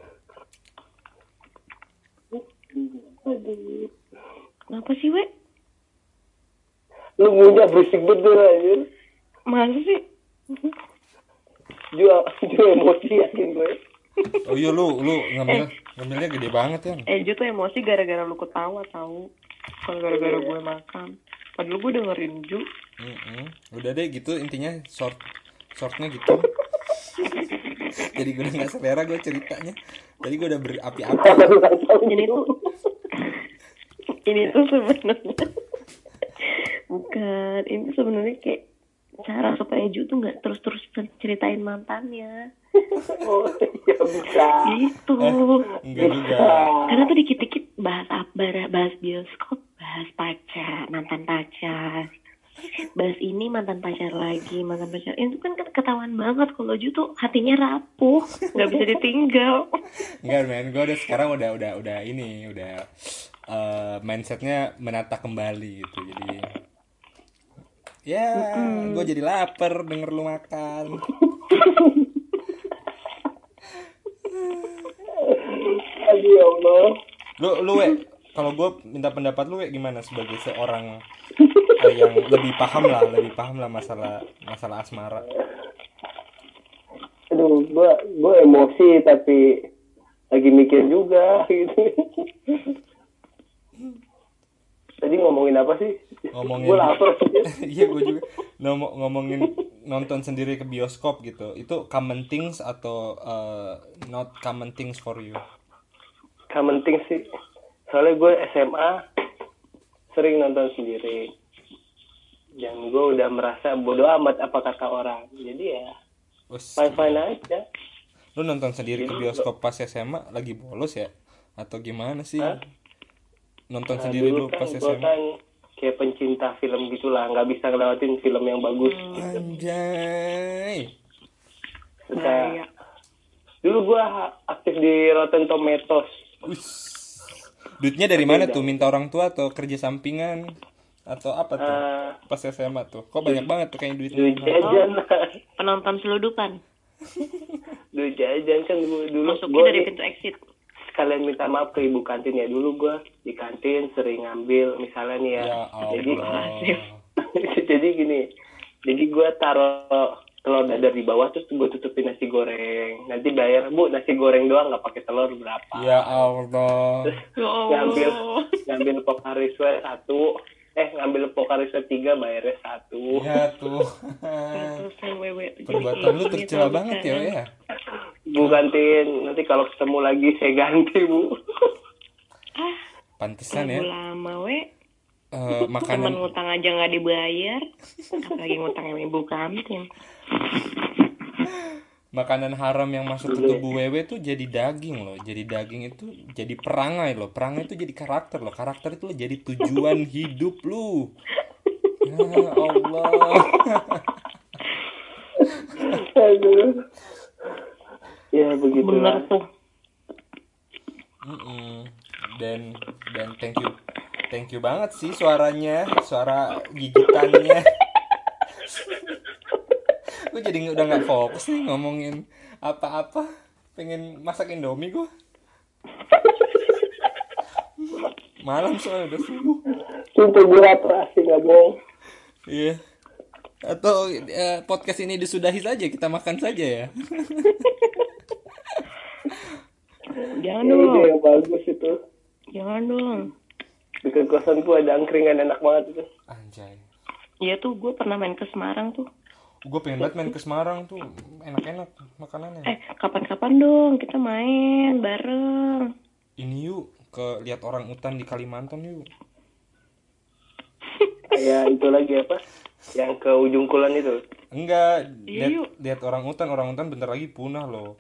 Kenapa sih, we? Lu punya berisik betul aja. Masa sih? Jual, [laughs] jual emosi yakin gue. oh iya lu lu ngambil ngambilnya gede banget ya Eh, Ju tuh emosi gara-gara lu ketawa tahu. Bukan gara-gara gue makan. Padahal gue dengerin Ju. Mm-mm. udah deh gitu intinya short shortnya gitu [laughs] jadi gue udah nggak selera gue ceritanya tadi gue udah berapi-api Ini tuh [laughs] ini tuh sebenarnya bukan ini sebenarnya kayak cara supaya Ju tuh nggak terus-terus ceritain mantannya. [laughs] Oh, ya bisa. gitu. Enggak juga. Karena tuh dikit-dikit bahas apa bahas bioskop bahas pacar mantan pacar. Bahas ini mantan pacar lagi mantan pacar. Itu kan ketahuan banget kalau Ju tuh hatinya rapuh nggak bisa ditinggal. Enggak men, gue udah sekarang udah udah udah ini udah eh, mindsetnya menata kembali gitu. Jadi ya gue jadi lapar denger lu makan. [laughs] Aduh ya Allah. lu lu we kalau gue minta pendapat lu kayak gimana sebagai seorang [laughs] eh, yang lebih paham lah lebih paham lah masalah masalah asmara? Aduh gue gue emosi tapi lagi mikir juga [laughs] gitu. Tadi ngomongin apa sih Ngomongin- gue lapar [laughs] iya gue juga. Ngom- ngomongin nonton sendiri ke bioskop gitu itu common things atau uh, not common things for you? Common thing sih. Soalnya gue SMA sering nonton sendiri. Dan gue udah merasa bodoh amat apa kata orang. Jadi ya fine fine aja. Lu nonton sendiri ke bioskop pas SMA lagi bolos ya? Atau gimana sih? Hah? nonton Nah, sendiri dulu lu kan pas SMA kan kayak pencinta film gitulah nggak bisa ngelewatin film yang bagus. Anjay. Bahaya. dulu gue aktif di Rotten Tomatoes. Us. duitnya dari mana tuh? Minta orang tua atau kerja sampingan? Atau apa tuh? Eh, pas SMA tuh. Kok banyak banget tuh kayak duitnya? duit jajan. Penonton seludupan. [laughs] duit jajan kan dulu dulu Masuknya dari pintu exit. Sekalian minta maaf ke ibu kantin ya. Dulu gue di kantin sering ngambil misalnya nih ya, ya jadi Allah [laughs] jadi gini jadi gue taruh telur dadar di bawah terus gue tutupin nasi goreng. Nanti bayar bu nasi goreng doang nggak pakai telur berapa? Ya Allah. Ya ngambil Allah. ngambil pokariswe satu eh ngambil pokariswe tiga bayarnya satu. Ya tuh. Perbuatan lu tercela banget ya ya? Bu kantin nanti kalau ketemu lagi saya ganti bu. Pantesan Lagu ya. lama we. eh, Temen makanan ngutang aja nggak dibayar. Apalagi ngutang sama ibu kantin. Makanan haram yang masuk ke tubuh wewe tuh jadi daging loh. Jadi daging itu jadi perangai loh. Perangai itu jadi karakter loh. Karakter itu jadi tujuan [laughs] hidup lu. Ya Allah. Aduh. ya begitu Bener tuh. Mm-mm. dan dan thank you. Thank you banget sih suaranya suara gigitannya [laughs] gue jadi udah nggak fokus nih ngomongin apa-apa. Pengen masak indomie gue malam soalnya udah subuh. Sumpah gue lapar asli nggak bohong. Iya. Atau eh, podcast ini disudahi saja kita makan saja ya. Jangan ya dong. yang bagus itu. Jangan dong. dekat kosan gue ada angkringan enak banget itu. Anjay. Iya tuh gue pernah main ke Semarang tuh. Gue pengen banget main ke Semarang tuh enak-enak makanannya. Eh kapan-kapan dong kita main bareng. ini yuk ke lihat orang utan di Kalimantan yuk. Kayak [laughs] itu lagi apa? Yang ke ujung kulon itu? Enggak Iya, lihat lihat orang utan orang utan bentar lagi punah loh.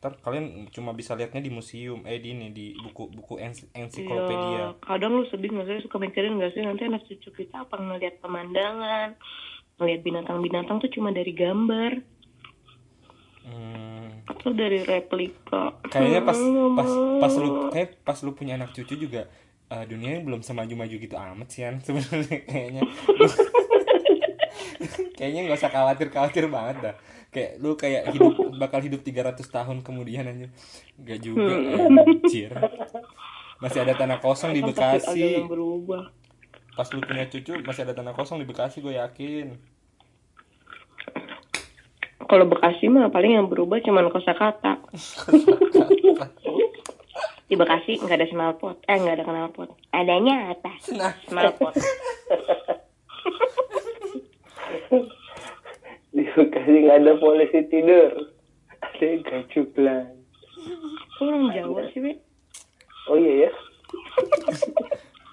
Ntar kalian cuma bisa lihatnya di museum eh di ini di buku buku ens- ensiklopedia. Iya, kadang lu sedih nggak sih? Suka mikirin nggak sih? Nanti anak cucu kita apa ngeliat pemandangan, ngeliat binatang-binatang tuh cuma dari gambar. Hmm, atau dari replika. kayaknya pas Hmm, pas pas lu kayak pas lu punya anak cucu juga eh, dunianya belum semaju-maju gitu amat sih kan [laughs] sebenarnya kayaknya. [laughs] Kayaknya nggak usah khawatir khawatir banget dah. Kayak lu kayak hidup bakal hidup 300 tahun kemudian aja nggak juga anjir. Masih ada tanah kosong di ada Bekasi. yang berubah. Pas lu punya cucu masih ada tanah kosong di Bekasi gue yakin Kalau Bekasi mah paling yang berubah cuman kosakata. Di Bekasi nggak ada knalpot, eh nggak ada knalpot. Adanya apa? nah Knalpot. di Bekasi nggak ada polisi tidur ada yang gajublan Kok orang Jawa sih, Be? oh iya ya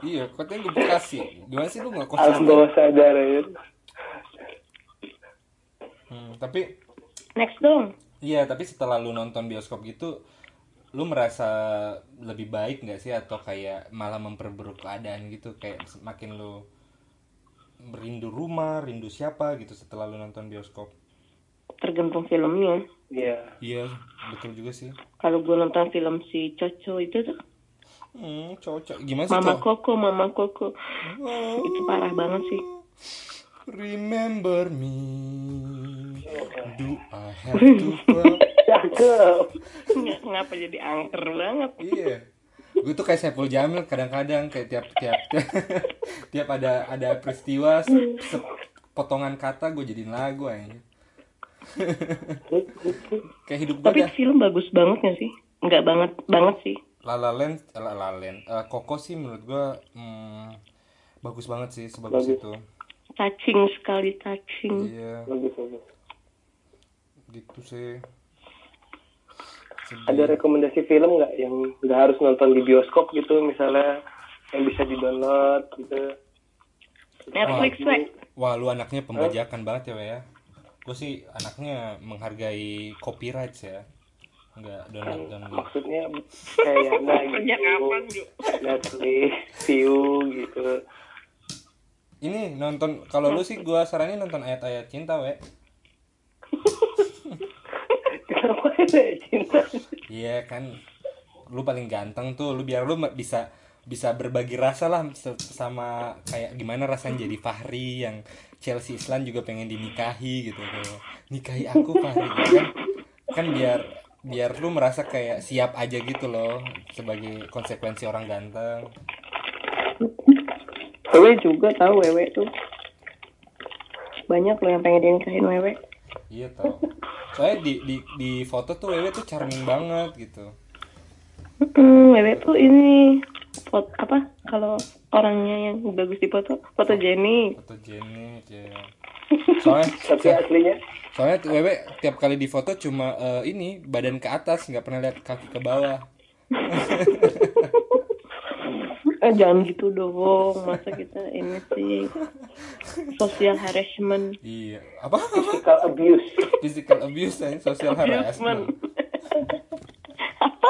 iya katanya gue Bekasi gimana sih lu nggak alam konsisten bawah sadar ya Hmm, tapi Next dong. Iya, tapi setelah lu nonton bioskop gitu, lu merasa lebih baik nggak sih atau kayak malah memperburuk keadaan gitu, kayak semakin lu merindu rumah, rindu siapa gitu setelah lu nonton bioskop. Tergantung filmnya. iya Iya, betul juga sih. Kalau gue nonton film si Coco itu tuh Hmm, cocok. Gimana sih, Mama? Koko, Mama Koko. Oh, Itu parah banget sih. remember me. Do I have to [laughs] cakep Ngapa jadi angker banget? Iya. gue tuh kayak Saiful Jamil kadang-kadang kayak tiap tiap [laughs] tiap ada ada peristiwa se- se- potongan kata gue jadiin lagu aja [laughs] kayak hidup gue Tapi dah film bagus banget gak sih? Enggak banget banget sih. La La Land La La Land Eh, Koko sih menurut gue hmm, bagus banget sih sebagus Bagus. itu Touching sekali touching. iya bagus bagus gitu sih Sedih. ada rekomendasi film nggak yang nggak harus nonton di bioskop gitu misalnya yang bisa di download gitu Netflix, Wah. we. Wah lu anaknya pembajakan banget ya we ya Gue sih anaknya menghargai copyright ya Enggak download download maksudnya kayak [laughs] nah gitu Netflix view gitu. Ini nonton Kalau lu sih gue saranin nonton ayat-ayat cinta we. [laughs] Kenapa ya cinta? Iya kan Lu paling ganteng tuh Lu biar lu bisa bisa berbagi rasa lah sama kayak gimana rasanya jadi Fahri yang Chelsea Islan juga pengen dinikahi gitu. Tuh nikahi aku Fahri gitu kan? Kan biar biar lu merasa kayak siap aja gitu loh sebagai konsekuensi orang ganteng Wewe juga tahu Wewe tuh. Banyak loh yang pengen dinikahin Wewe. iya tau soalnya di di di foto tuh Wewe tuh charming banget gitu Hmm, Wewe tuh ini foto apa? Kalau orangnya yang bagus di foto, foto Jenny. fotogenik ya soalnya tapi aslinya soalnya Wewe tiap kali di foto cuma eh, ini badan ke atas nggak pernah lihat kaki ke bawah. Eh jangan gitu dong, masa kita ini sih social harassment. iya. Apa? Physical abuse. Physical abuse dan social harassment. Apa?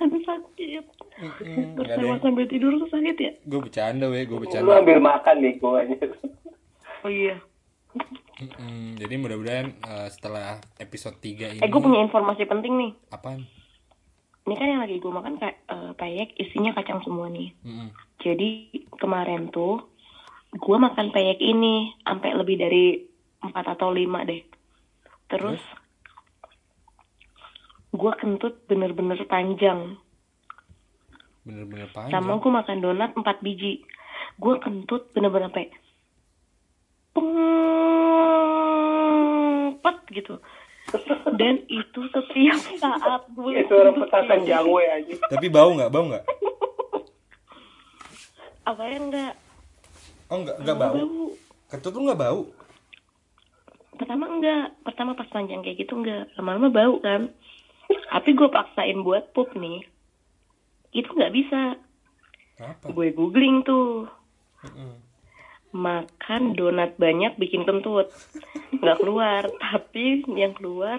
Aduh sakit. Sama yang- sambil tidur tuh sakit ya? gue bercanda weh gue bercanda. Ambil makan nih gua aja Oh iya. Mm-mm, jadi mudah-mudahan eh, setelah episode 3 ini Eh gue punya informasi penting nih. apaan Ini kan yang lagi gue makan kayak eh, peyek isinya kacang semua nih. Mm-mm. Jadi kemarin tuh gue makan peyek ini sampai lebih dari 4 atau 5 deh. Terus gue kentut bener-bener panjang. bener-bener panjang Sama gue makan donat 4 biji. Gue kentut bener-bener sampai pengpet gitu. Dan itu setiap [laughs] saat gue itu orang petasan jangwe aja. Tapi bau nggak? Bau nggak? Apa ya enggak? oh nggak nggak bau. kentut lu nggak bau? Pertama enggak pertama pas panjang kayak gitu enggak lama-lama bau kan. Tapi gue paksain buat pup nih. Itu nggak bisa. Gue googling tuh. Makan donat banyak bikin kentut. Nggak keluar [laughs] tapi yang keluar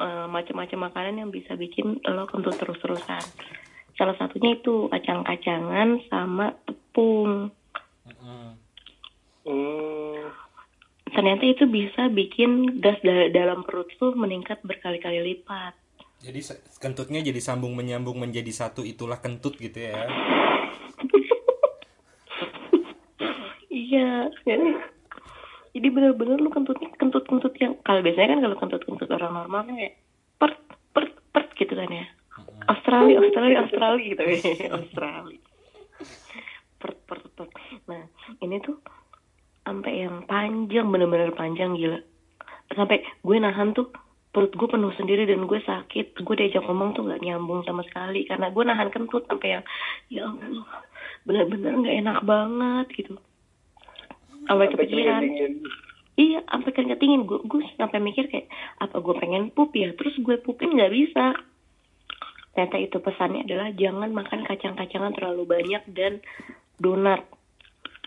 eh, macam-macam makanan yang bisa bikin lo kentut terus-terusan. Salah satunya itu kacang-kacangan sama tepung. Hmm. ternyata itu bisa bikin gas da- dalam perut tuh meningkat berkali-kali lipat. Jadi kentutnya jadi sambung menyambung menjadi satu itulah kentut gitu ya [laughs] Iya, jadi jadi bener-bener lu kentutnya kentut-kentut yang kalau biasanya kan kalau kentut-kentut orang normal kan kayak pert pert pert gitu kan ya. Australia, Australia, Australia gitu ya, [laughs] Australia. Pert pert pert. Nah, ini tuh sampai yang panjang bener-bener panjang gila. Sampai gue nahan tuh perut gue penuh sendiri dan gue sakit. Gue diajak ngomong tuh nggak nyambung sama sekali karena gue nahan kentut sampai yang ya Allah bener-bener nggak enak banget gitu sampai kepikiran. iya sampai keringet dingin gue gue sampai mikir kayak apa gue pengen pup ya? Terus gue pupin nggak bisa. Ternyata itu pesannya adalah jangan makan kacang-kacangan terlalu banyak dan donat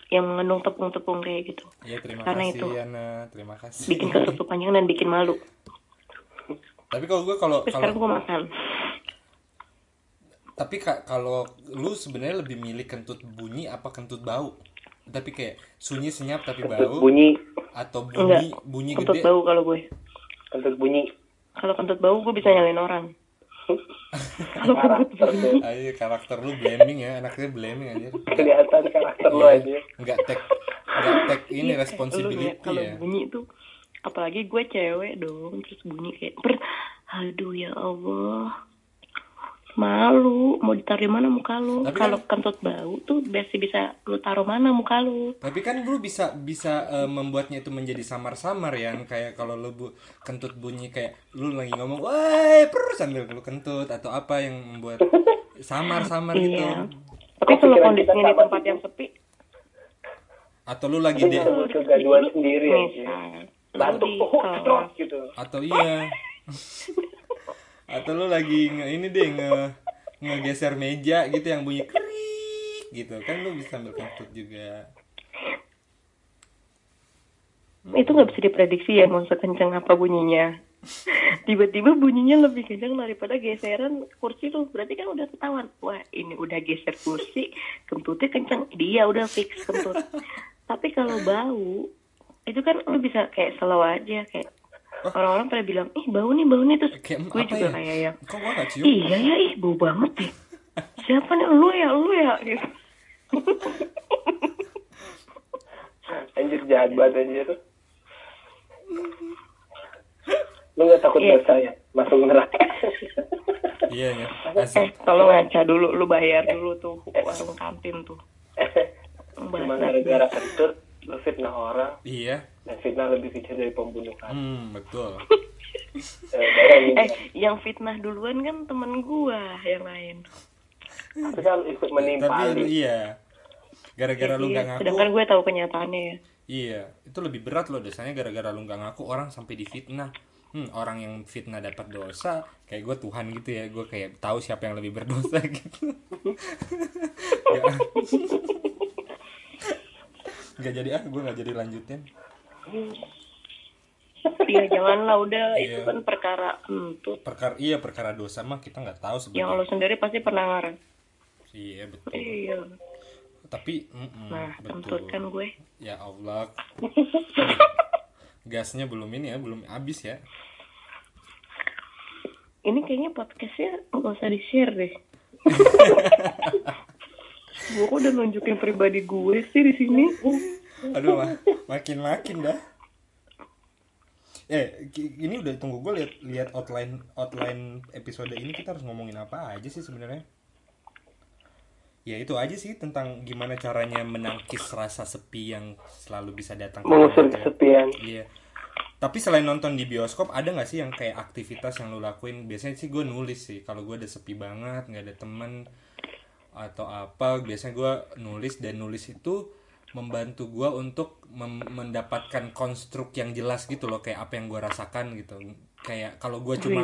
yang mengandung tepung-tepung kayak gitu. Ya terima Karena kasih itu. Yana. Terima kasih. bikin kentut panjang dan bikin malu. Tapi kalau gue kalau sekarang gue makan. Tapi kak kalau lu sebenarnya lebih milih kentut bunyi apa kentut bau tapi kayak sunyi senyap tapi bau bunyi. atau enggak. bunyi bunyi kentut gede. bau kalau gue. Kentut bunyi. Kalau kentut bau gue bisa nyalain orang. Kalau kentut bunyi ayo karakter lu blaming ya. Anaknya blaming aja kelihatan karakter lo aja nggak tek nggak tek ini Iya, lu responsibility ya, kalau bunyi tuh apalagi gue cewek dong terus bunyi kayak per aduh ya Allah malu mau ditaruh di mana muka lu Tapi kalau kan- kentut bau tuh biasa bisa lu taruh mana muka lu Tapi kan lu bisa bisa eh, membuatnya itu menjadi samar-samar ya, kayak kalau lu bu, kentut bunyi kayak lu lagi ngomong, "Woi, per" sambil lu kentut atau apa yang membuat samar-samar [laughs] gitu. iya tapi kalau kondisinya di tempat sih? yang sepi Atau lu lagi deh kegaduhan sendiri ya. Batuk, oh, [laughs] gitu. atau iya. [laughs] atau lu lagi nge ini deh nge ngegeser meja gitu yang bunyi krik gitu. Kan lu bisa sambil kentut juga. itu nggak bisa diprediksi ya mau sekencang apa bunyinya [laughs] tiba-tiba bunyinya lebih kencang daripada geseran kursi tuh berarti kan udah ketahuan wah ini udah geser kursi kentutnya kencang dia udah fix kentut [laughs] tapi kalau bau itu kan lu bisa kayak slow aja kayak orang-orang pada bilang ih bau nih bau nih terus gue juga ya? kayak yang Kok gua gak cium? iya ya ih bau banget deh [laughs] siapa nih lu ya lu ya gitu [laughs] Anjir jahat banget anjir. Lu gak takut Iya. dosa ya? Masuk neraka. [laughs] Iya ya. eh tolong ngaca dulu lu bayar dulu tuh warung kantin tuh Cuma Bahas- gara-gara kentut, fitnah orang, Iya. dan fitnah lebih kecil dari pembunuhan. Hmm, betul. [laughs] Eh. Eh, yang fitnah duluan kan temen gua yang lain. Tapi kan ikut Tapi lu menimpali. iya. Gara-gara lu Iya, gak ngaku. Sedangkan gue tahu kenyataannya ya. Iya, itu lebih berat loh dosanya gara-gara lu nggak ngaku orang sampai difitnah. Hmm, orang yang fitnah dapat dosa, kayak gue Tuhan gitu ya, gue kayak tahu siapa yang lebih berdosa [laughs] gitu. [laughs] Ya. Gak jadi ah, gue nggak jadi lanjutin. Iya, janganlah udah Iya. itu kan perkara kentut. Perkara iya perkara dosa mah kita nggak tahu Yang sebenarnya. lo sendiri pasti pernah ngarang. Iya betul. Iya. Tapi mm-mm, Nah, betul. kan gue. Ya Allah. [laughs] Gasnya belum ini ya, belum habis ya. Ini kayaknya podcastnya nggak usah di-share deh. [laughs] gue kok udah nunjukin pribadi gue sih di sini. Aduh mah, makin makin dah. Eh, ini udah tunggu gue lihat lihat outline outline episode ini kita harus ngomongin apa aja sih sebenarnya? Ya itu aja sih tentang gimana caranya menangkis rasa sepi yang selalu bisa datang. Mengusir kesepian. Iya. Tapi selain nonton di bioskop ada nggak sih yang kayak aktivitas yang lu lakuin? Biasanya sih gue nulis sih. Kalau gue udah sepi banget, nggak ada temen atau apa, biasanya gue nulis dan nulis itu membantu gue untuk mem- mendapatkan konstruk yang jelas gitu loh kayak apa yang gue rasakan gitu. Kayak kalau gue cuma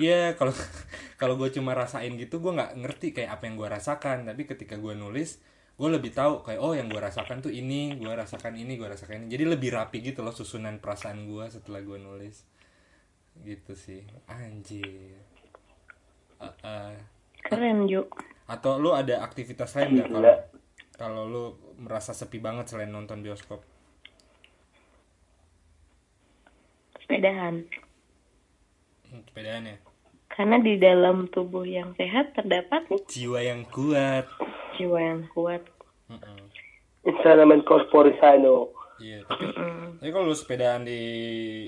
ya kalau [laughs] kalau gue cuma rasain gitu gue nggak ngerti kayak apa yang gue rasakan. Tapi ketika gue nulis gue lebih tahu kayak oh yang gue rasakan tuh ini gue rasakan ini gue rasakan ini. Jadi lebih rapi gitu loh susunan perasaan gue setelah gue nulis. Gitu sih. Anjir. Uh, uh. Keren, Ju. Atau lu ada aktivitas lain nggak kalau kalau lu merasa sepi banget selain nonton bioskop Sepedahan. Hmm, sepedaan ya Karena di dalam tubuh yang sehat terdapat jiwa yang kuat jiwa yang kuat. Mm-mm. Insanamen corpore sano. iya tapi Mm. tapi kalau lu sepedaan di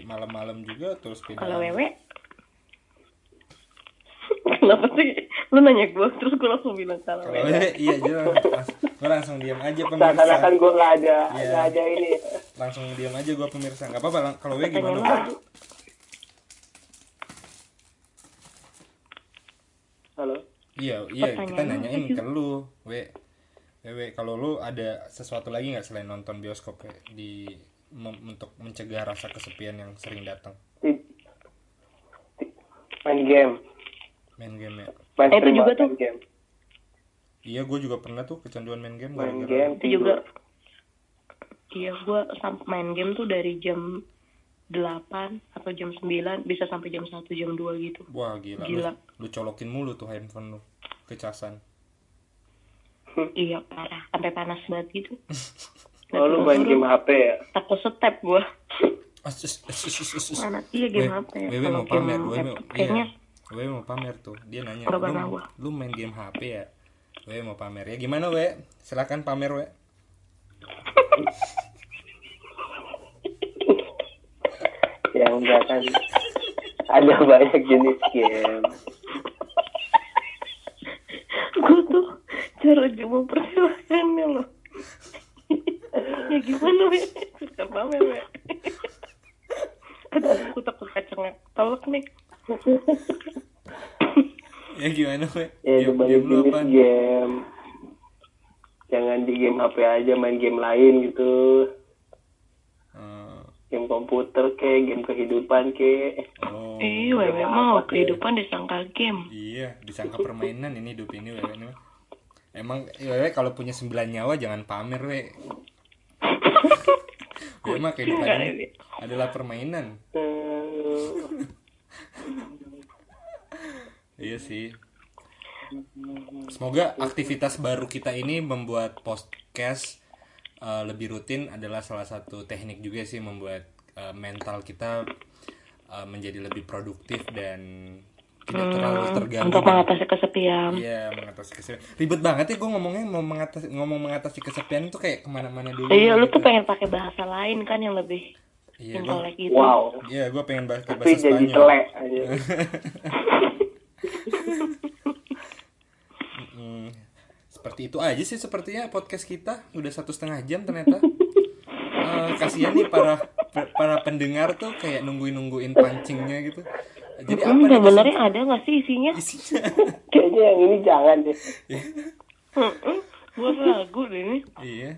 malam-malam juga terus sepedaan Kalau wewe Kenapa sih? Lu nanya gue, terus gue langsung bilang kalau Kalau [laughs] wewe. wewe, iya jelas. Gue langsung diam aja pemirsa. gue nggak ada, Iya. nggak ada ini. Langsung diam aja gue pemirsa. Gak apa-apa. Kalau Pertanyaan gimana? Ju. Halo. Iya, iya kita nanyain ke lu, we. Wewe, kalau lu ada sesuatu lagi nggak selain nonton bioskop we, di mem- untuk mencegah rasa kesepian yang sering datang? Main game. Main game ya. Main Eh, itu juga tuh. game. Iya, gue juga pernah tuh kecanduan main game. Main game. Itu juga Iya, gue main game tuh dari jam 8 atau jam 9 bisa sampai jam 1 jam 2 gitu. Wah gila, Gila. Lu, lu colokin mulu tuh handphone lu, kecasan. [laughs] Iya, parah. Sampai panas banget gitu. [laughs] Oh, lu main game HP ya? Takut step gue. As- as- as- as- as- as- Mana? Iya game HP. Wewe Kalau mau pamer, Wewe kayaknya Wewe mau pamer tuh. Dia nanya, lu, lu main game HP ya? Wewe mau pamer. Ya gimana, We? Silakan pamer, We. [laughs] Ya enggak kan. Ada banyak jenis game. cara dia mempersilahkannya loh ya gimana we susah banget we aduh aku takut kacangnya tolak nih [laughs] ya gimana we ya game, game lu apa? game. Jangan di game HP aja main game lain gitu. Eh, game komputer ke game kehidupan ke. Oh. Iya wewe mau kehidupan disangka game. Iya disangka permainan ini hidup ini wewe ini emang wewe kalau punya sembilan nyawa jangan pamer we [laughs] wewe mah kehidupan ini adalah permainan. Hmm, Iya sih. Semoga aktivitas baru kita ini membuat podcast uh, lebih rutin adalah salah satu teknik juga sih membuat uh, mental kita uh, menjadi lebih produktif dan tidak terlalu terganggu. untuk mengatasi kesepian Iya mengatasi kesepian. Ribet banget ya gue ngomongnya mau mengatasi ngomong mengatasi kesepian itu kayak ke mana-mana dulu. iya lu gitu. tuh pengen pakai bahasa lain kan yang lebih Iya, gitu wow Iya, gue pengen bahas tapi bahasa jadi Spanyol. telek aja Hmm, seperti itu aja sih sepertinya podcast kita udah satu setengah jam ternyata. Eh, kasihan nih para para pendengar tuh kayak nungguin nungguin pancingnya gitu. Jadi apa Hmm, nih sebenarnya ada nggak sih isinya? isinya? kayaknya yang ini jangan deh Hmm, gue ragu deh ini. iya,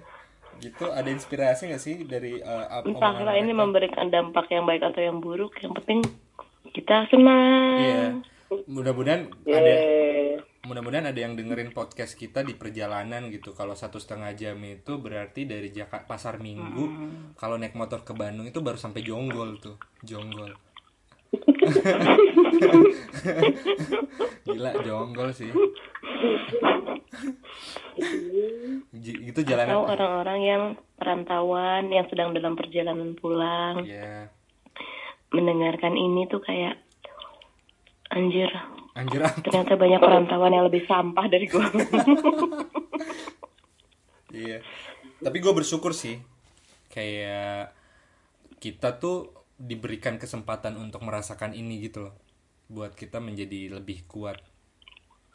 gitu. Ada inspirasi nggak sih dari eh, ap- Entahlah ini mereka? memberikan dampak yang baik atau yang buruk. Yang penting kita senang. Iya. Mudah-mudahan ada Yeay. mudah-mudahan ada yang dengerin podcast kita di perjalanan gitu kalau satu setengah jam itu berarti dari Jakarta pasar Minggu kalau naik motor ke Bandung itu baru sampai Jonggol tuh Jonggol gila Jonggol sih itu Atau jalanan orang-orang yang perantauan yang sedang dalam perjalanan pulang ya mendengarkan ini tuh kayak anjir anjir apa ternyata banyak perantauan yang lebih sampah dari gue. Iya. Tapi gue bersyukur sih. Kayak kita tuh diberikan kesempatan untuk merasakan ini gitu loh. Buat kita menjadi lebih kuat.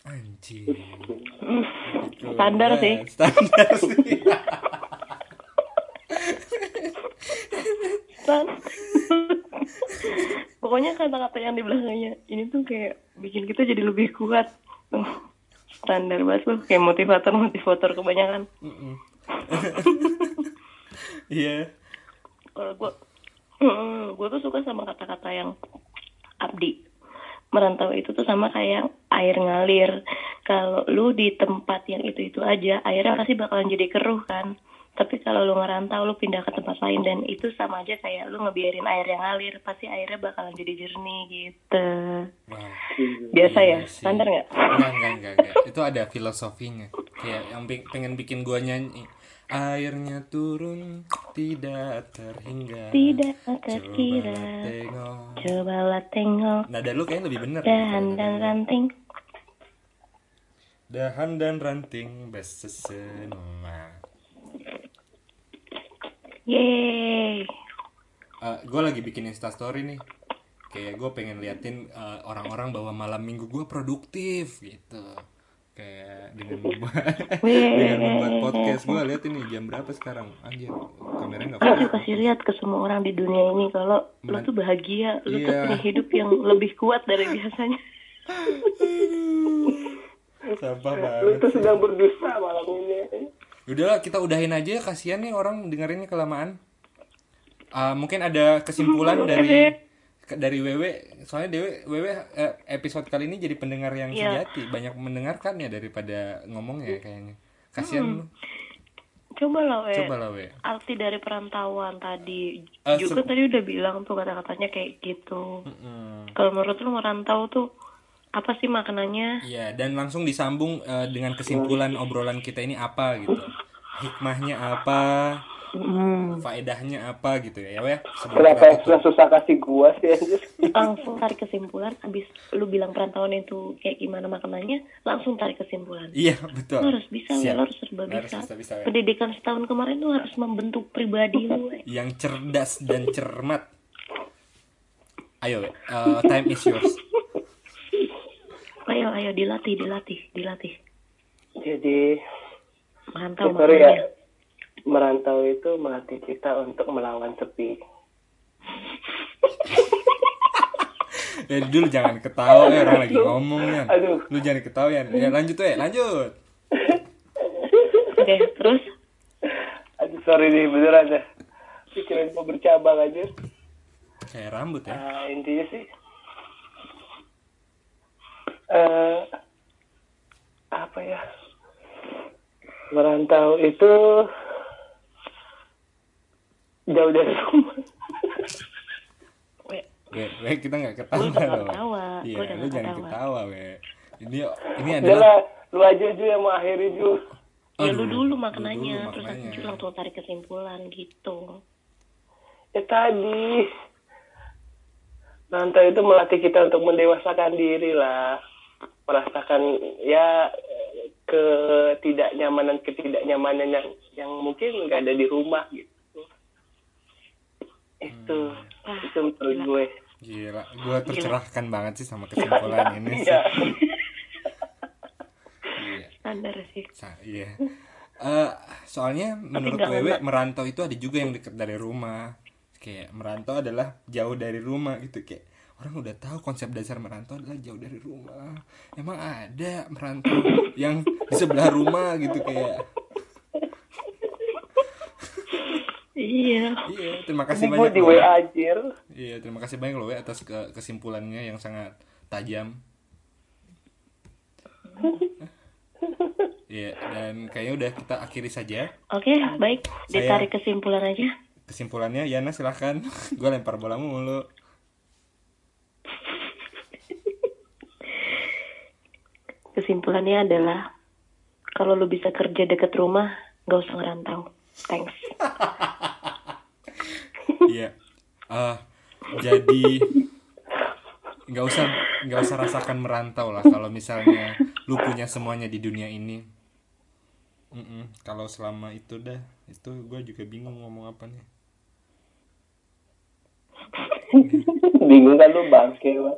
Anjir. Gitu. Standar Ya, sih. Standar sih. [laughs] Pokoknya kata-kata yang di belakangnya ini tuh kayak bikin kita jadi lebih kuat. Standar banget loh, kayak motivator-motivator kebanyakan. Mm-mm. [laughs] Iya. Kalau gue, gue tuh suka sama kata-kata yang abdi. Merantau itu tuh sama kayak air ngalir. Kalau lu di tempat yang itu-itu aja, airnya pasti bakalan jadi keruh kan. Tapi kalau lu ngerantau, lu pindah ke tempat lain dan itu sama aja kayak lu ngebiarin air yang ngalir, pasti airnya bakalan jadi jernih gitu. Wow. Biasa ya, Iya sih. standar nggak? Enggak, enggak, enggak, enggak. Itu ada filosofinya. Kayak yang pengen bikin gua nyanyi. Airnya turun tidak terhingga. Tidak Cobalah terkira. tengok. Cobalah tengok Nada lu kayaknya lebih bener. dahan dan ranting. Dahan dan ranting bersesema. Yeay. gue lagi bikin instastory nih. Kayak gue pengen liatin eh, orang-orang bahwa malam minggu gue produktif gitu. Kayak dengan membuat dengan membuat podcast. Gue lihat ini jam berapa sekarang? Anjir kameranya nggak juga kasih lihat ke semua orang di dunia ini kalau lu tuh bahagia, lu tuh Iya. punya hidup yang lebih kuat dari [laughs] biasanya. sampah lu banget tuh sedang berdusta malam ini. Udahlah kita udahin aja. Kasihan nih orang dengerinnya kelamaan. Ah, mungkin ada kesimpulan dari dari Wewe soalnya Dewe Wewe eh, episode kali ini jadi pendengar yang Iya. sejati banyak mendengarkan ya daripada ngomongnya kayaknya. Kasihan lu. Coba lah, we. Coba lah We. Arti dari perantauan tadi. Eh, juga tadi udah bilang tuh kata-katanya kayak gitu. Mm. Kalau menurut lu merantau tuh apa sih maknanya? Iya, dan langsung disambung eh, dengan kesimpulan obrolan kita ini apa gitu. Hikmahnya apa, Hmm. faedahnya apa gitu ya, ya? Sebelum kenapa susah kasih gua sih anjir Langsung tarik kesimpulan. Abis lu bilang perantauan itu kayak gimana maknanya, langsung tarik kesimpulan. Iya, betul. Lu harus bisa, we. Siap. lu harus serba Harus bisa. bisa, bisa, we. Pendidikan setahun kemarin tuh harus membentuk pribadi lu. we. [laughs] yang cerdas dan cermat. Ayo, We. Eh, time is yours. Ayo, ayo dilatih, dilatih, dilatih. Jadi Merantau ya, sorry ya. Merantau itu melatih kita untuk melawan sepi. [laughs] Dari dulu jangan ketawa ya orang lagi ngomong ya. Aduh. Lu jangan ketawa ya. Ya lanjut ya, lanjut. Oke, terus Aduh sorry nih beneran dah. Pikiran gue bercabang aja. Kayak rambut ya. Nah, intinya sih eh apa ya merantau itu jauh dari rumah we, We, kita nggak ketawa loh. ketawa, Iya, lu jangan ketawa. we. Ini ini adalah lah lu aja Ju yang mau akhiri Ju ya lu dulu lu maknanya, terus maknanya. aku langsung tarik kesimpulan gitu. ya tadi merantau itu melatih kita untuk mendewasakan diri lah merasakan ya ketidaknyamanan ketidaknyamanan yang yang mungkin nggak ada di rumah gitu itu Wah, itu menurut gila. gue gila. Gua tercerahkan banget sih sama [laughs] kesimpulan ini sih. Iya. Standar sih. Sa- Iya. Eh, soalnya menurut Wewe merantau itu ada juga yang dekat dari rumah. Kayak merantau adalah jauh dari rumah gitu kayak orang udah tahu konsep dasar merantau adalah jauh dari rumah. Emang ada merantau yang di sebelah rumah gitu kayak. Iya. Iya, terima kasih Ini banyak. di loh. WA anjir Iya, terima kasih banyak loh We, atas ke- kesimpulannya yang sangat tajam. Iya, dan kayaknya udah kita akhiri saja. Oke, baik. Saya- Ditarik kesimpulan aja. Kesimpulannya, Yana silahkan. [laughs] Gue lempar bola mulu. Kesimpulannya adalah kalau lu bisa kerja deket rumah, gak usah ngerantau. Thanks. [laughs] Iya. Eh, jadi nggak usah nggak usah rasakan merantau lah kalau misalnya lu punya semuanya di dunia ini. Mm-mm, Kalau selama itu dah, itu gue juga bingung ngomong apa nih. bingung kan lu bangke Bang.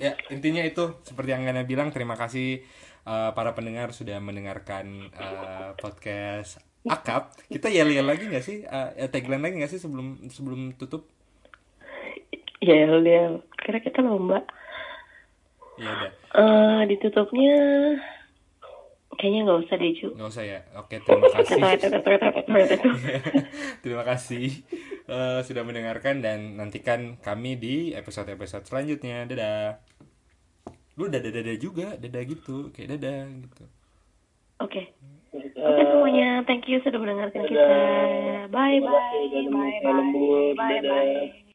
Ya intinya itu seperti yang Gana bilang terima kasih eh, para pendengar sudah mendengarkan eh, podcast Akap. Kita yel yel lagi nggak sih? Eh, tagline lagi nggak sih sebelum sebelum tutup? Ya, ya. Kira kita lomba. Ya udah. Eh, ditutupnya kayaknya nggak usah deh, Ju. nggak usah ya. Oke terima kasih. Terima kasih [laughs] eh, sudah mendengarkan dan nantikan kami di episode episode selanjutnya. Dadah. Lu dadah dadah juga, dadah gitu, kayak dadah gitu. Oke. Oke semuanya, thank you sudah mendengarkan kita. Bye bye. Dadah. Bye Dadah. bye. Bye Dadah. bye.